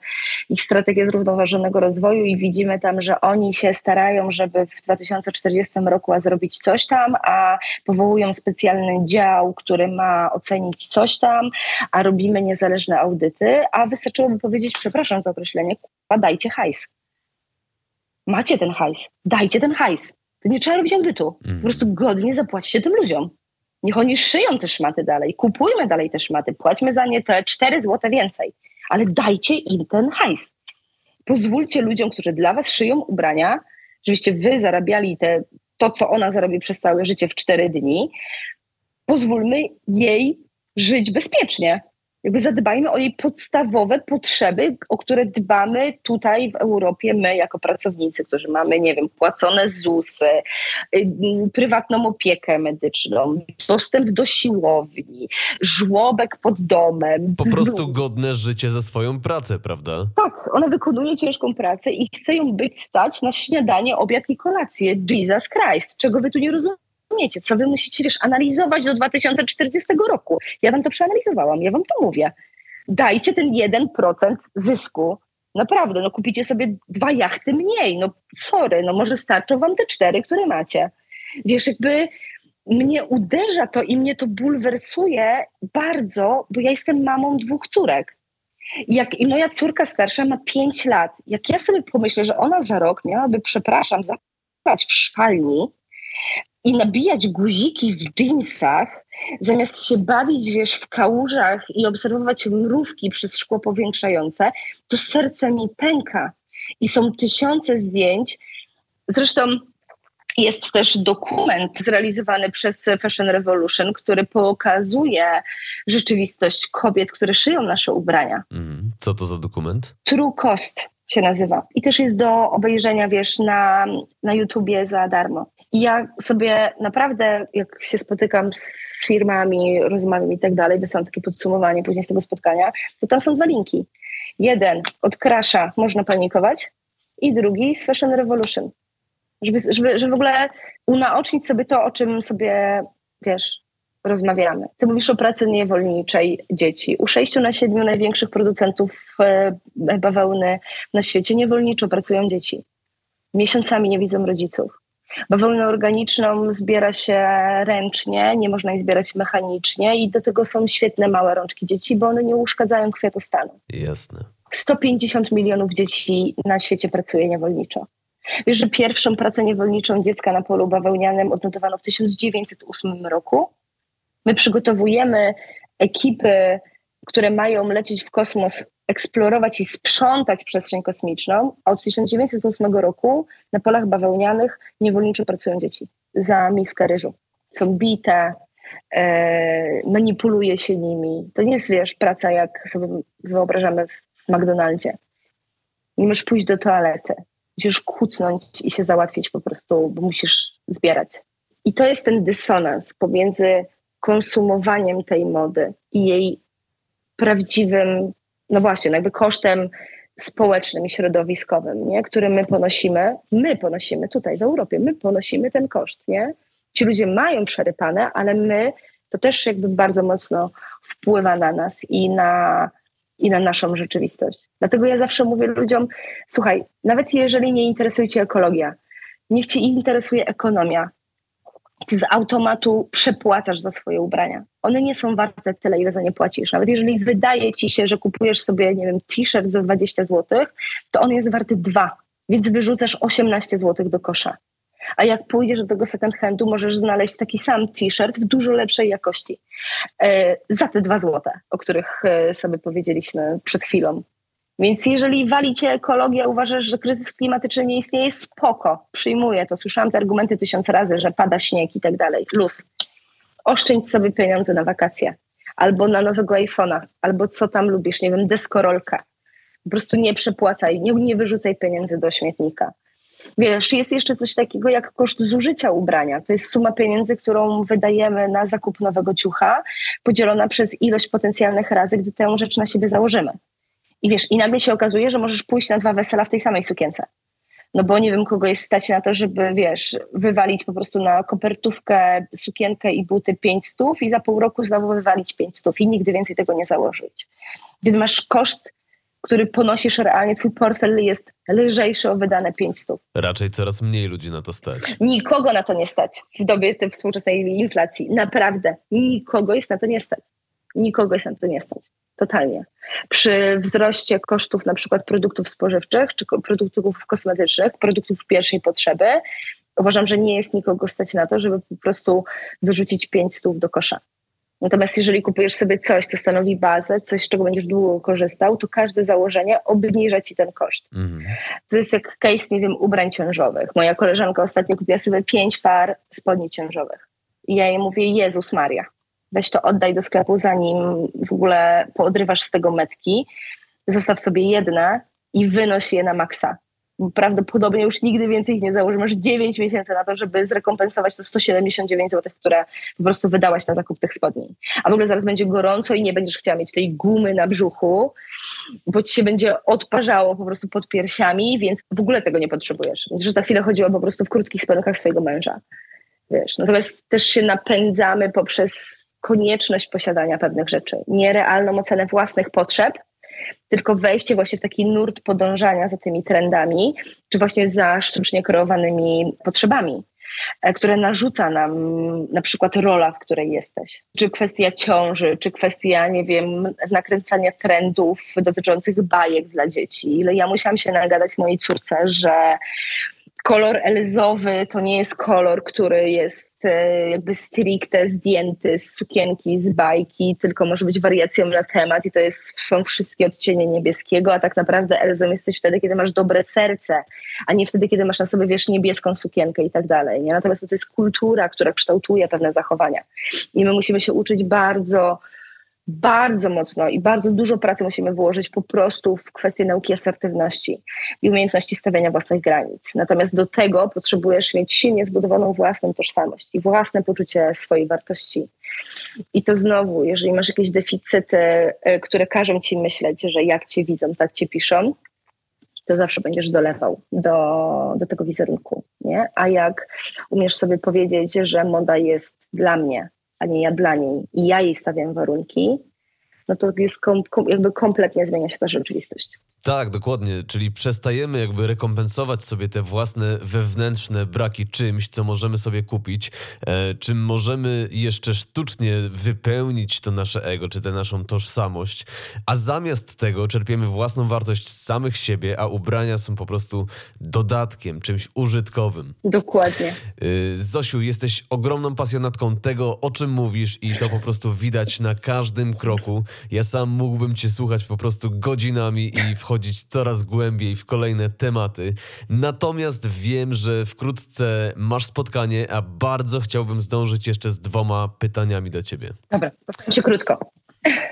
ich strategię zrównoważonego rozwoju i widzimy tam, że oni się starają, żeby w 2040 roku zrobić coś tam, a powołują specjalny dział, który ma ocenić coś tam, a robimy niezależne audyty, a wystarczyłoby powiedzieć, przepraszam za określenie, dajcie hajs. Macie ten hajs, dajcie ten hajs. To nie trzeba robić audytu. Po mhm. prostu godnie zapłacicie tym ludziom. Niech oni szyją te szmaty dalej, kupujmy dalej te szmaty, płaćmy za nie te 4 złote więcej, ale dajcie im ten hajs. Pozwólcie ludziom, którzy dla was szyją ubrania, żebyście wy zarabiali te, to, co ona zarobi przez całe życie w cztery dni. Pozwólmy jej żyć bezpiecznie jakby zadbajmy o jej podstawowe potrzeby, o które dbamy tutaj w Europie, my jako pracownicy, którzy mamy, nie wiem, płacone ZUSy, y, prywatną opiekę medyczną, dostęp do siłowni, żłobek pod domem. Po prostu godne życie za swoją pracę, prawda? Tak, ona wykonuje ciężką pracę i chce ją być stać na śniadanie, obiad i kolację. Jesus Christ, czego wy tu nie rozumiecie? Rozumiecie, co wy musicie, wiesz, analizować do 2040 roku. Ja wam to przeanalizowałam, ja wam to mówię. Dajcie ten 1% zysku. Naprawdę, no kupicie sobie dwa jachty mniej. No sorry, no może starczą wam te cztery, które macie. Wiesz, jakby mnie uderza to i mnie to bulwersuje bardzo, bo ja jestem mamą dwóch córek. Jak, I moja córka starsza ma 5 lat. Jak ja sobie pomyślę, że ona za rok miałaby, przepraszam, zapłać w szwalni, i nabijać guziki w jeansach, zamiast się bawić, wiesz, w kałużach i obserwować mrówki przez szkło powiększające, to serce mi pęka. I są tysiące zdjęć. Zresztą jest też dokument zrealizowany przez Fashion Revolution, który pokazuje rzeczywistość kobiet, które szyją nasze ubrania. Mm, co to za dokument? True Cost się nazywa. I też jest do obejrzenia, wiesz, na, na YouTubie za darmo. Ja sobie naprawdę, jak się spotykam z firmami, rozmawiam i tak dalej, wysyłam takie podsumowanie później z tego spotkania, to tam są dwa linki. Jeden od Crasha można panikować i drugi z Fashion Revolution. Żeby, żeby, żeby w ogóle unaocznić sobie to, o czym sobie, wiesz, rozmawiamy. Ty mówisz o pracy niewolniczej dzieci. U sześciu na siedmiu największych producentów e, bawełny na świecie niewolniczo pracują dzieci. Miesiącami nie widzą rodziców. Bawełnę organiczną zbiera się ręcznie, nie można jej zbierać mechanicznie i do tego są świetne małe rączki dzieci, bo one nie uszkadzają kwiatostanu. Jasne. 150 milionów dzieci na świecie pracuje niewolniczo. Wiesz, że pierwszą pracę niewolniczą dziecka na polu bawełnianym odnotowano w 1908 roku? My przygotowujemy ekipy, które mają lecieć w kosmos eksplorować i sprzątać przestrzeń kosmiczną, a od 1908 roku na polach bawełnianych niewolniczo pracują dzieci za miskę ryżu. Są bite, e, manipuluje się nimi. To nie jest, wiesz, praca jak sobie wyobrażamy w McDonaldzie. Nie możesz pójść do toalety. Musisz kucnąć i się załatwić po prostu, bo musisz zbierać. I to jest ten dysonans pomiędzy konsumowaniem tej mody i jej prawdziwym no właśnie, no jakby kosztem społecznym i środowiskowym, nie? który my ponosimy, my ponosimy tutaj w Europie, my ponosimy ten koszt, nie? Ci ludzie mają przerypane, ale my, to też jakby bardzo mocno wpływa na nas i na, i na naszą rzeczywistość. Dlatego ja zawsze mówię ludziom, słuchaj, nawet jeżeli nie interesuje cię ekologia, niech cię interesuje ekonomia, ty z automatu przepłacasz za swoje ubrania. One nie są warte tyle, ile za nie płacisz. Nawet jeżeli wydaje ci się, że kupujesz sobie, nie wiem, t-shirt za 20 zł, to on jest warty 2, więc wyrzucasz 18 zł do kosza. A jak pójdziesz do tego second handu, możesz znaleźć taki sam t-shirt w dużo lepszej jakości. E, za te 2 zł, o których e, sobie powiedzieliśmy przed chwilą. Więc jeżeli wali cię ekologia, uważasz, że kryzys klimatyczny nie istnieje, spoko, przyjmuję to. Słyszałam te argumenty tysiąc razy, że pada śnieg i tak dalej. Luz. Oszczędź sobie pieniądze na wakacje. Albo na nowego iPhone'a, albo co tam lubisz, nie wiem, deskorolka. Po prostu nie przepłacaj, nie, nie wyrzucaj pieniędzy do śmietnika. Wiesz, jest jeszcze coś takiego jak koszt zużycia ubrania. To jest suma pieniędzy, którą wydajemy na zakup nowego ciucha, podzielona przez ilość potencjalnych razy, gdy tę rzecz na siebie założymy. I wiesz, i nagle się okazuje, że możesz pójść na dwa wesela w tej samej sukience. No bo nie wiem, kogo jest stać na to, żeby, wiesz, wywalić po prostu na kopertówkę, sukienkę i buty pięć stów i za pół roku znowu wywalić pięć stów i nigdy więcej tego nie założyć. Gdy masz koszt, który ponosisz realnie, twój portfel jest lżejszy o wydane pięć stów. Raczej coraz mniej ludzi na to stać. Nikogo na to nie stać w dobie tej współczesnej inflacji. Naprawdę. Nikogo jest na to nie stać. Nikogo jest na to nie stać. Totalnie. Przy wzroście kosztów na przykład produktów spożywczych czy produktów kosmetycznych, produktów pierwszej potrzeby, uważam, że nie jest nikogo stać na to, żeby po prostu wyrzucić pięć stów do kosza. Natomiast jeżeli kupujesz sobie coś, co stanowi bazę, coś, z czego będziesz długo korzystał, to każde założenie obniża ci ten koszt. Mhm. To jest jak case, nie wiem, ubrań ciążowych. Moja koleżanka ostatnio kupiła sobie pięć par spodni ciążowych. I ja jej mówię, Jezus Maria, weź to oddaj do sklepu, zanim w ogóle poodrywasz z tego metki. Zostaw sobie jedne i wynoś je na maksa prawdopodobnie już nigdy więcej ich nie założy. Masz 9 miesięcy na to, żeby zrekompensować to 179 zł, które po prostu wydałaś na zakup tych spodni. A w ogóle zaraz będzie gorąco i nie będziesz chciała mieć tej gumy na brzuchu, bo ci się będzie odparzało po prostu pod piersiami, więc w ogóle tego nie potrzebujesz. Więc że za chwilę chodziła po prostu w krótkich spodenkach swojego męża. Wiesz, natomiast też się napędzamy poprzez konieczność posiadania pewnych rzeczy, nierealną ocenę własnych potrzeb, tylko wejście właśnie w taki nurt podążania za tymi trendami, czy właśnie za sztucznie kreowanymi potrzebami e, które narzuca nam na przykład rola, w której jesteś. Czy kwestia ciąży, czy kwestia, nie wiem, nakręcania trendów dotyczących bajek dla dzieci. Ile ja musiałam się nagadać mojej córce, że kolor elzowy to nie jest kolor, który jest e, jakby stricte zdjęty z sukienki, z bajki, tylko może być wariacją na temat i to jest, są wszystkie odcienie niebieskiego, a tak naprawdę elzą jesteś wtedy, kiedy masz dobre serce, a nie wtedy, kiedy masz na sobie, wiesz, niebieską sukienkę i tak dalej. Nie? Natomiast to jest kultura, która kształtuje pewne zachowania. I my musimy się uczyć bardzo bardzo mocno i bardzo dużo pracy musimy włożyć po prostu w kwestię nauki asertywności i umiejętności stawiania własnych granic. Natomiast do tego potrzebujesz mieć silnie zbudowaną własną tożsamość i własne poczucie swojej wartości. I to znowu, jeżeli masz jakieś deficyty, e, które każą ci myśleć, że jak cię widzą, tak cię piszą, to zawsze będziesz dolewał do, do tego wizerunku. Nie? A jak umiesz sobie powiedzieć, że moda jest dla mnie, a nie ja dla niej i ja jej stawiam warunki, no to jest kom, kom, jakby kompletnie zmienia się ta rzeczywistość. Tak, dokładnie. Czyli przestajemy jakby rekompensować sobie te własne wewnętrzne braki czymś, co możemy sobie kupić, e, czym możemy jeszcze sztucznie wypełnić to nasze ego, czy tę naszą tożsamość, a zamiast tego czerpiemy własną wartość z samych siebie, a ubrania są po prostu dodatkiem, czymś użytkowym. Dokładnie. E, Zosiu, jesteś ogromną pasjonatką tego, o czym mówisz i to po prostu widać na każdym kroku. Ja sam mógłbym cię słuchać po prostu godzinami i wchodzić wchodzić coraz głębiej w kolejne tematy. Natomiast wiem, że wkrótce masz spotkanie, a bardzo chciałbym zdążyć jeszcze z dwoma pytaniami do ciebie. Dobra, postaram się krótko.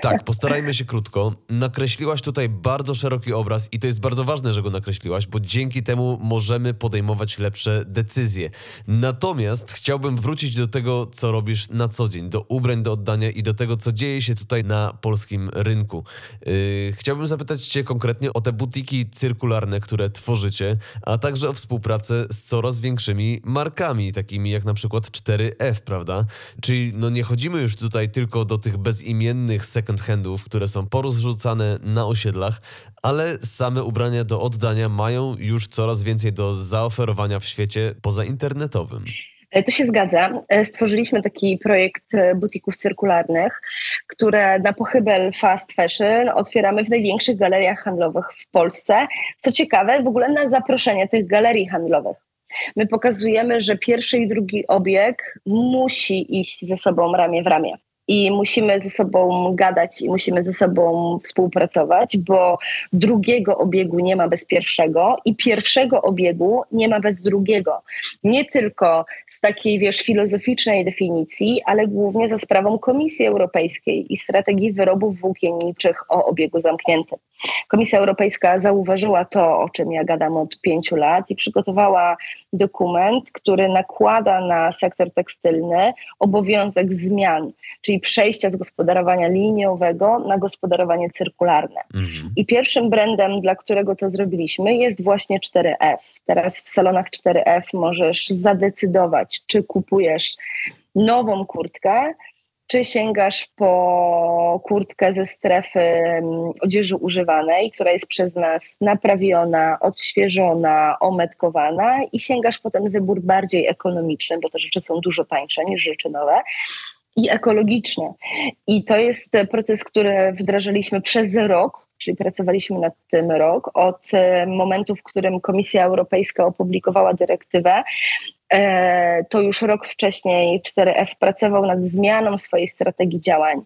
Tak, postarajmy się krótko. Nakreśliłaś tutaj bardzo szeroki obraz i to jest bardzo ważne, że go nakreśliłaś, bo dzięki temu możemy podejmować lepsze decyzje. Natomiast chciałbym wrócić do tego, co robisz na co dzień, do ubrań do oddania i do tego, co dzieje się tutaj na polskim rynku. Yy, chciałbym zapytać Cię konkretnie o te butiki cyrkularne, które tworzycie, a także o współpracę z coraz większymi markami, takimi jak na przykład 4F, prawda? Czyli no nie chodzimy już tutaj tylko do tych bezimiennych second handów, które są porozrzucane na osiedlach, ale same ubrania do oddania mają już coraz więcej do zaoferowania w świecie pozainternetowym. E, to się zgadza. E, stworzyliśmy taki projekt e, butików cyrkularnych, które na pochybel fast fashion otwieramy w największych galeriach handlowych w Polsce. Co ciekawe, w ogóle na zaproszenie tych galerii handlowych. My pokazujemy, że pierwszy i drugi obieg musi iść ze sobą ramię w ramię i musimy ze sobą gadać i musimy ze sobą współpracować, bo drugiego obiegu nie ma bez pierwszego i pierwszego obiegu nie ma bez drugiego. Nie tylko z takiej, wiesz, filozoficznej definicji, ale głównie za sprawą Komisji Europejskiej i strategii wyrobów włókienniczych o obiegu zamkniętym. Komisja Europejska zauważyła to, o czym ja gadam od pięciu lat i przygotowała dokument, który nakłada na sektor tekstylny obowiązek zmian, czyli przejścia z gospodarowania liniowego na gospodarowanie cyrkularne. Mhm. I pierwszym brandem, dla którego to zrobiliśmy, jest właśnie 4F. Teraz w salonach 4F możesz zadecydować, czy kupujesz nową kurtkę, czy sięgasz po kurtkę ze strefy mm, odzieży używanej, która jest przez nas naprawiona, odświeżona, ometkowana i sięgasz po ten wybór bardziej ekonomiczny, bo te rzeczy są dużo tańsze niż rzeczy nowe i ekologiczne. I to jest proces, który wdrażaliśmy przez rok, czyli pracowaliśmy nad tym rok, od e, momentu, w którym Komisja Europejska opublikowała dyrektywę e, to już rok wcześniej 4F pracował nad zmianą swojej strategii działań.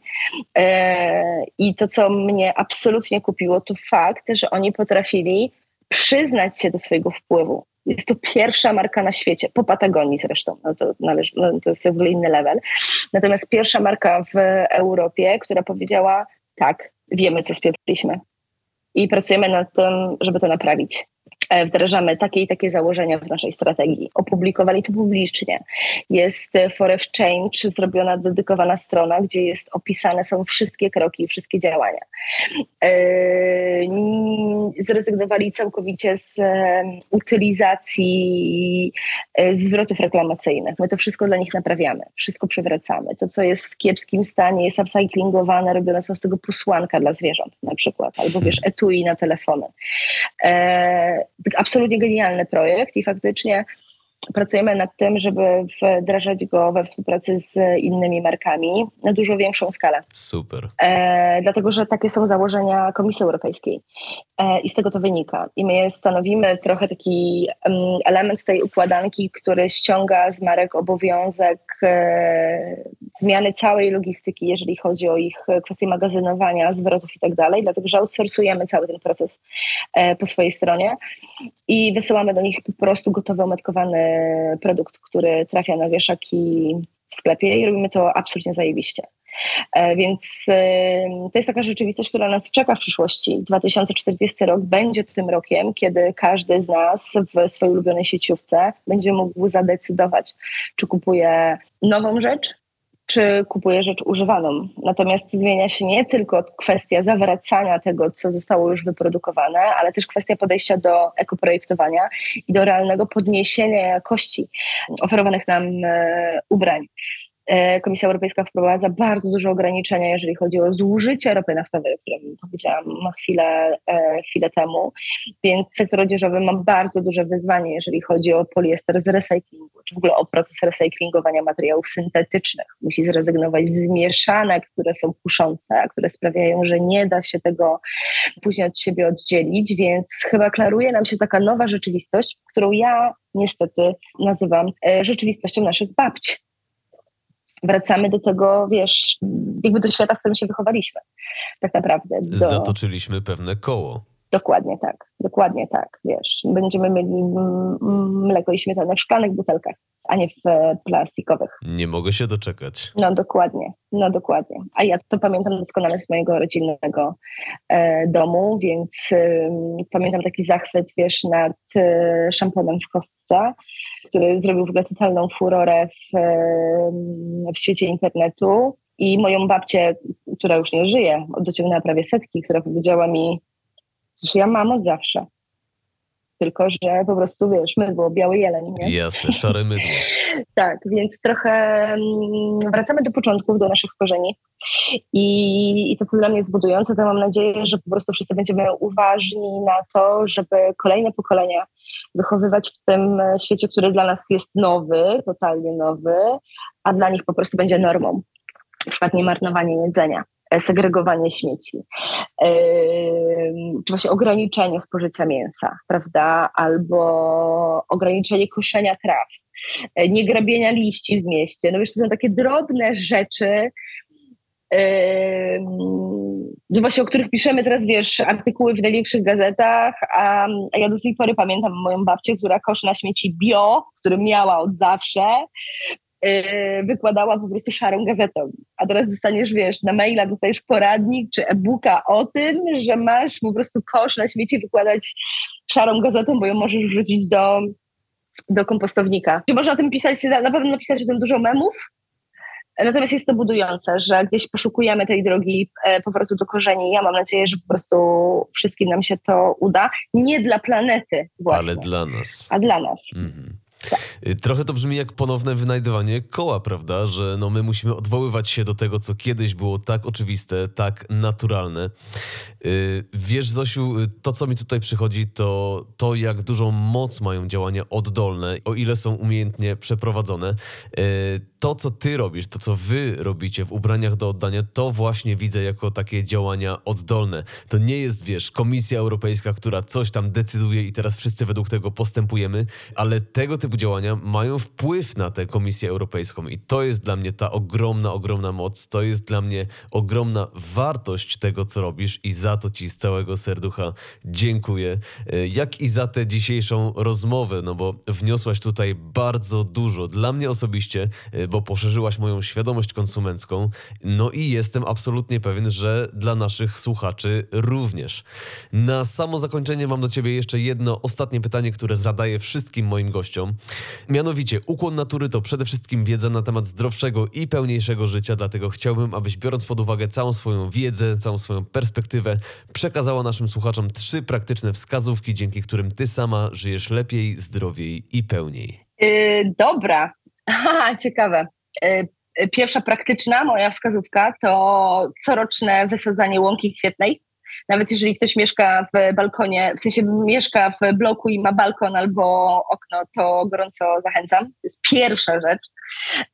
E, I to, co mnie absolutnie kupiło, to fakt, że oni potrafili przyznać się do swojego wpływu. Jest to pierwsza marka na świecie, po Patagonii zresztą, no to, należy, no to jest w ogóle inny level. Natomiast pierwsza marka w Europie, która powiedziała tak, wiemy co spieprzyliśmy i pracujemy nad tym, żeby to naprawić. E, wdrażamy takie i takie założenia w naszej strategii. Opublikowali to publicznie. Jest for F Change zrobiona dedykowana strona, gdzie jest opisane są wszystkie kroki i wszystkie działania. E, zrezygnowali całkowicie z e, utylizacji zwrotów reklamacyjnych. My to wszystko dla nich naprawiamy, wszystko przewracamy. To, co jest w kiepskim stanie, jest upcyclingowane, robione są z tego posłanka dla zwierząt na przykład, albo wiesz, etui na telefony absolutnie genialny projekt i faktycznie pracujemy nad tym, żeby wdrażać go we współpracy z innymi markami na dużo większą skalę. Super. E, dlatego, że takie są założenia Komisji Europejskiej e, i z tego to wynika. I my stanowimy trochę taki um, element tej układanki, który ściąga z marek obowiązek e, zmiany całej logistyki, jeżeli chodzi o ich kwestie magazynowania, zwrotów i tak dalej, dlatego, że outsourcujemy cały ten proces e, po swojej stronie i wysyłamy do nich po prostu gotowy, ometkowany produkt, który trafia na wieszaki w sklepie i robimy to absolutnie zajebiście. E, więc to jest taka rzeczywistość, która nas czeka w przyszłości. 2040 rok będzie tym rokiem, kiedy każdy z nas w swojej ulubionej sieciówce będzie mógł zadecydować, czy kupuje nową rzecz, czy kupuje rzecz używaną. Natomiast zmienia się nie tylko kwestia zawracania tego, co zostało już wyprodukowane, ale też kwestia podejścia do ekoprojektowania i do realnego podniesienia jakości oferowanych nam e, ubrań. E, Komisja Europejska wprowadza bardzo duże ograniczenia, jeżeli chodzi o zużycie ropy naftowej, o którym powiedziałam chwilę, e, chwilę temu. Więc sektor odzieżowy ma bardzo duże wyzwanie, jeżeli chodzi o poliester z recyklingu, czy w ogóle o proces recyklingowania materiałów syntetycznych. Musi zrezygnować z mieszanek, które są kuszące, a które sprawiają, że nie da się tego później od siebie oddzielić, więc chyba klaruje nam się taka nowa rzeczywistość, którą ja niestety nazywam e, rzeczywistością naszych babci wracamy do tego, wiesz, jakby do świata, w którym się wychowaliśmy. Tak naprawdę. Do... Zatoczyliśmy pewne koło. Dokładnie tak, dokładnie tak, wiesz. Będziemy mieli mleko i śmietanę w szklanych butelkach, a nie w e, plastikowych. Nie mogę się doczekać. No dokładnie, no dokładnie. A ja to pamiętam doskonale z mojego rodzinnego e, domu, więc e, pamiętam taki zachwyt, wiesz, nad e, szamponem w kostce, który zrobił w ogóle totalną furorę w, w świecie internetu. I moją babcię, która już nie żyje, dociągnęła prawie setki, która powiedziała mi, że ja mam od zawsze. Tylko, że po prostu, wiesz, mydło, biały jeleń, nie? Jasne, szare mydło. tak, więc trochę mm, wracamy do początków, do naszych korzeni. I, I to, co dla mnie jest budujące, to mam nadzieję, że po prostu wszyscy będziemy uważni na to, żeby kolejne pokolenia wychowywać w tym świecie, który dla nas jest nowy, totalnie nowy, a dla nich po prostu będzie normą. Na przykład nie marnowanie jedzenia E, segregowanie śmieci, czy właśnie ograniczenie spożycia mięsa, prawda, albo ograniczenie koszenia traw, e, nie grabienia liści w mieście. No wiesz, to są takie drobne rzeczy, Yy, właśnie o których piszemy teraz, wiesz, artykuły w największych gazetach, a, a ja do tej pory pamiętam moją babcię, która koszy na śmieci bio, który miała od zawsze, wykładała po prostu szarą gazetą. A teraz dostaniesz, wiesz, na maila dostajesz poradnik czy e-booka o tym, że masz po prostu kosz na śmieci wykładać szarą gazetą, bo ją możesz wrzucić do, do kompostownika. Czy można o tym pisać, na pewno napisać o tym dużo memów, Natomiast jest to budujące, że gdzieś poszukujemy tej drogi e, powrotu do korzeni. Ja mam nadzieję, że po prostu wszystkim nam się to uda. Nie dla planety właśnie. Ale dla nas. A dla nas. Mhm. Y, trochę to brzmi jak ponowne wynajdywanie koła, prawda? Że no my musimy odwoływać się do tego, co kiedyś było tak oczywiste, tak naturalne. Y, wiesz, Zosiu, y, to co mi tutaj przychodzi, to to, jak dużą moc mają działania oddolne, o ile są umiejętnie przeprowadzone. To, co ty robisz, to, co wy robicie w ubraniach do oddania, to właśnie widzę jako takie działania oddolne. To nie jest, wiesz, Komisja Europejska, która coś tam decyduje i teraz wszyscy według tego postępujemy, ale tego typu typu działania mają wpływ na tę Komisję Europejską i to jest dla mnie ta ogromna, ogromna moc, to jest dla mnie ogromna wartość tego, co robisz i za to Ci z całego serducha dziękuję. E, Jak i za tę dzisiejszą rozmowę, no bo wniosłaś tutaj bardzo dużo dla mnie osobiście, e, bo poszerzyłaś moją świadomość konsumencką, no i jestem absolutnie pewien, że dla naszych słuchaczy również. Na samo zakończenie mam do Ciebie jeszcze jedno ostatnie pytanie, które zadaję wszystkim moim gościom. Mianowicie, ukłon natury to przede wszystkim wiedza na temat zdrowszego i pełniejszego życia, dlatego chciałbym, abyś biorąc pod uwagę całą swoją wiedzę, całą swoją perspektywę, przekazała naszym słuchaczom trzy praktyczne wskazówki, dzięki którym Ty sama żyjesz lepiej, zdrowiej i pełniej. Yy, dobra, Haha, ciekawe. Yy, Pierwsza praktyczna moja wskazówka to coroczne wysadzanie łąki kwietnej. Nawet jeżeli ktoś mieszka w balkonie, w sensie mieszka w bloku i ma balkon albo okno, to gorąco zachęcam. To jest pierwsza rzecz,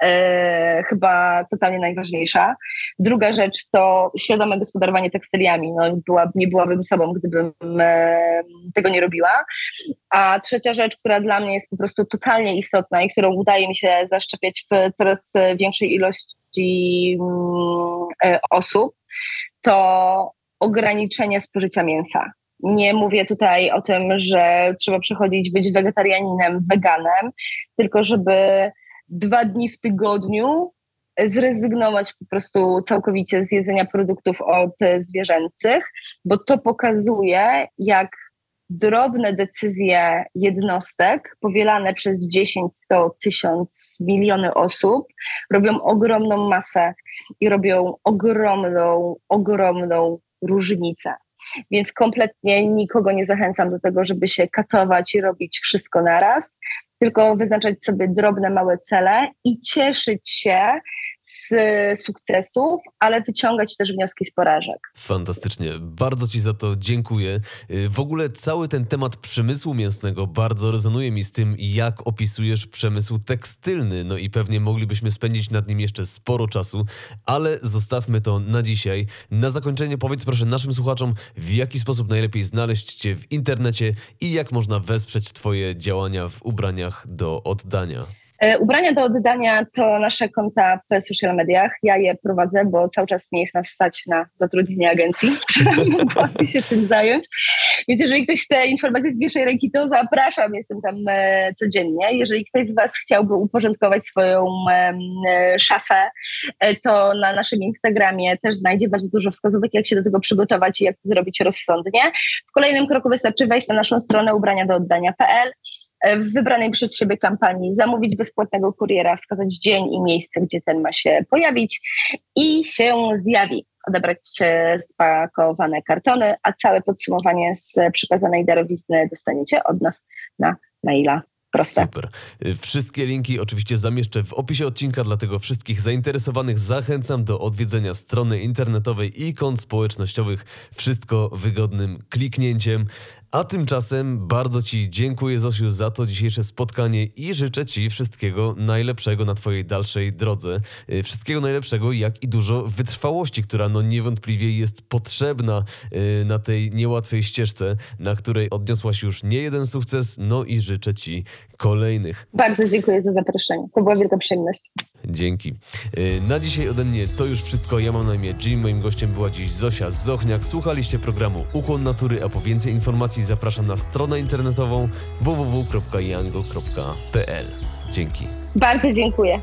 e, chyba totalnie najważniejsza. Druga rzecz to świadome gospodarowanie tekstyliami. No, była, nie byłabym sobą, gdybym e, tego nie robiła. A trzecia rzecz, która dla mnie jest po prostu totalnie istotna i którą udaje mi się zaszczepiać w coraz większej ilości mm, e, osób, to ograniczenie spożycia mięsa. Nie mówię tutaj o tym, że trzeba przechodzić być wegetarianinem, weganem, tylko żeby dwa dni w tygodniu zrezygnować po prostu całkowicie z jedzenia produktów od zwierzęcych, bo to pokazuje, jak drobne decyzje jednostek, powielane przez 10, 100, 1000, miliony osób, robią ogromną masę i robią ogromną, ogromną różnicę. Więc kompletnie nikogo nie zachęcam do tego, żeby się katować i robić wszystko naraz, tylko wyznaczać sobie drobne, małe cele i cieszyć się z sukcesów, ale wyciągać też wnioski z porażek. Fantastycznie, bardzo Ci za to dziękuję. Y, W ogóle cały ten temat przemysłu mięsnego bardzo rezonuje mi z tym, jak opisujesz przemysł tekstylny. No i pewnie moglibyśmy spędzić nad nim jeszcze sporo czasu, ale zostawmy to na dzisiaj. Na zakończenie powiedz proszę naszym słuchaczom, w jaki sposób najlepiej znaleźć Cię w internecie i jak można wesprzeć Twoje działania w ubraniach do oddania. E, Ubrania do oddania to nasze konta w social mediach. Ja je prowadzę, bo cały czas nie jest nas stać na zatrudnienie agencji, która mogłaby się tym zająć. Więc jeżeli ktoś chce informacji z pierwszej ręki, to zapraszam, jestem tam e, codziennie. Jeżeli ktoś z Was chciałby uporządkować swoją e, szafę, to na naszym Instagramie też znajdzie bardzo dużo wskazówek, jak się do tego przygotować i jak to zrobić rozsądnie. W kolejnym kroku wystarczy wejść na naszą stronę ubrania do oddania.pl w wybranej przez siebie kampanii zamówić bezpłatnego kuriera, wskazać dzień i miejsce, gdzie ten ma się pojawić i się zjawi. Odebrać e, spakowane kartony, a całe podsumowanie z przekazanej darowizny dostaniecie od nas na maila. Proste. Super. Wszystkie linki oczywiście zamieszczę w opisie odcinka, dlatego wszystkich zainteresowanych zachęcam do odwiedzenia strony internetowej i kont społecznościowych. Wszystko wygodnym kliknięciem. A tymczasem bardzo Ci dziękuję, Zosiu, za to dzisiejsze spotkanie i życzę Ci wszystkiego najlepszego na Twojej dalszej drodze. Y, Wszystkiego najlepszego, jak i dużo wytrwałości, która no niewątpliwie jest potrzebna y, na tej niełatwej ścieżce, na której odniosłaś już nie jeden sukces, no i życzę Ci kolejnych. Bardzo dziękuję za zaproszenie. To była wielka przyjemność. Dzięki. Y, Na dzisiaj ode mnie to już wszystko. Ja mam na imię Jim. Moim gościem była dziś Zosia Zochniak. Słuchaliście programu Ukłon Natury, a po więcej informacji zapraszam na stronę internetową www.yango.pl. Dzięki. Bardzo dziękuję.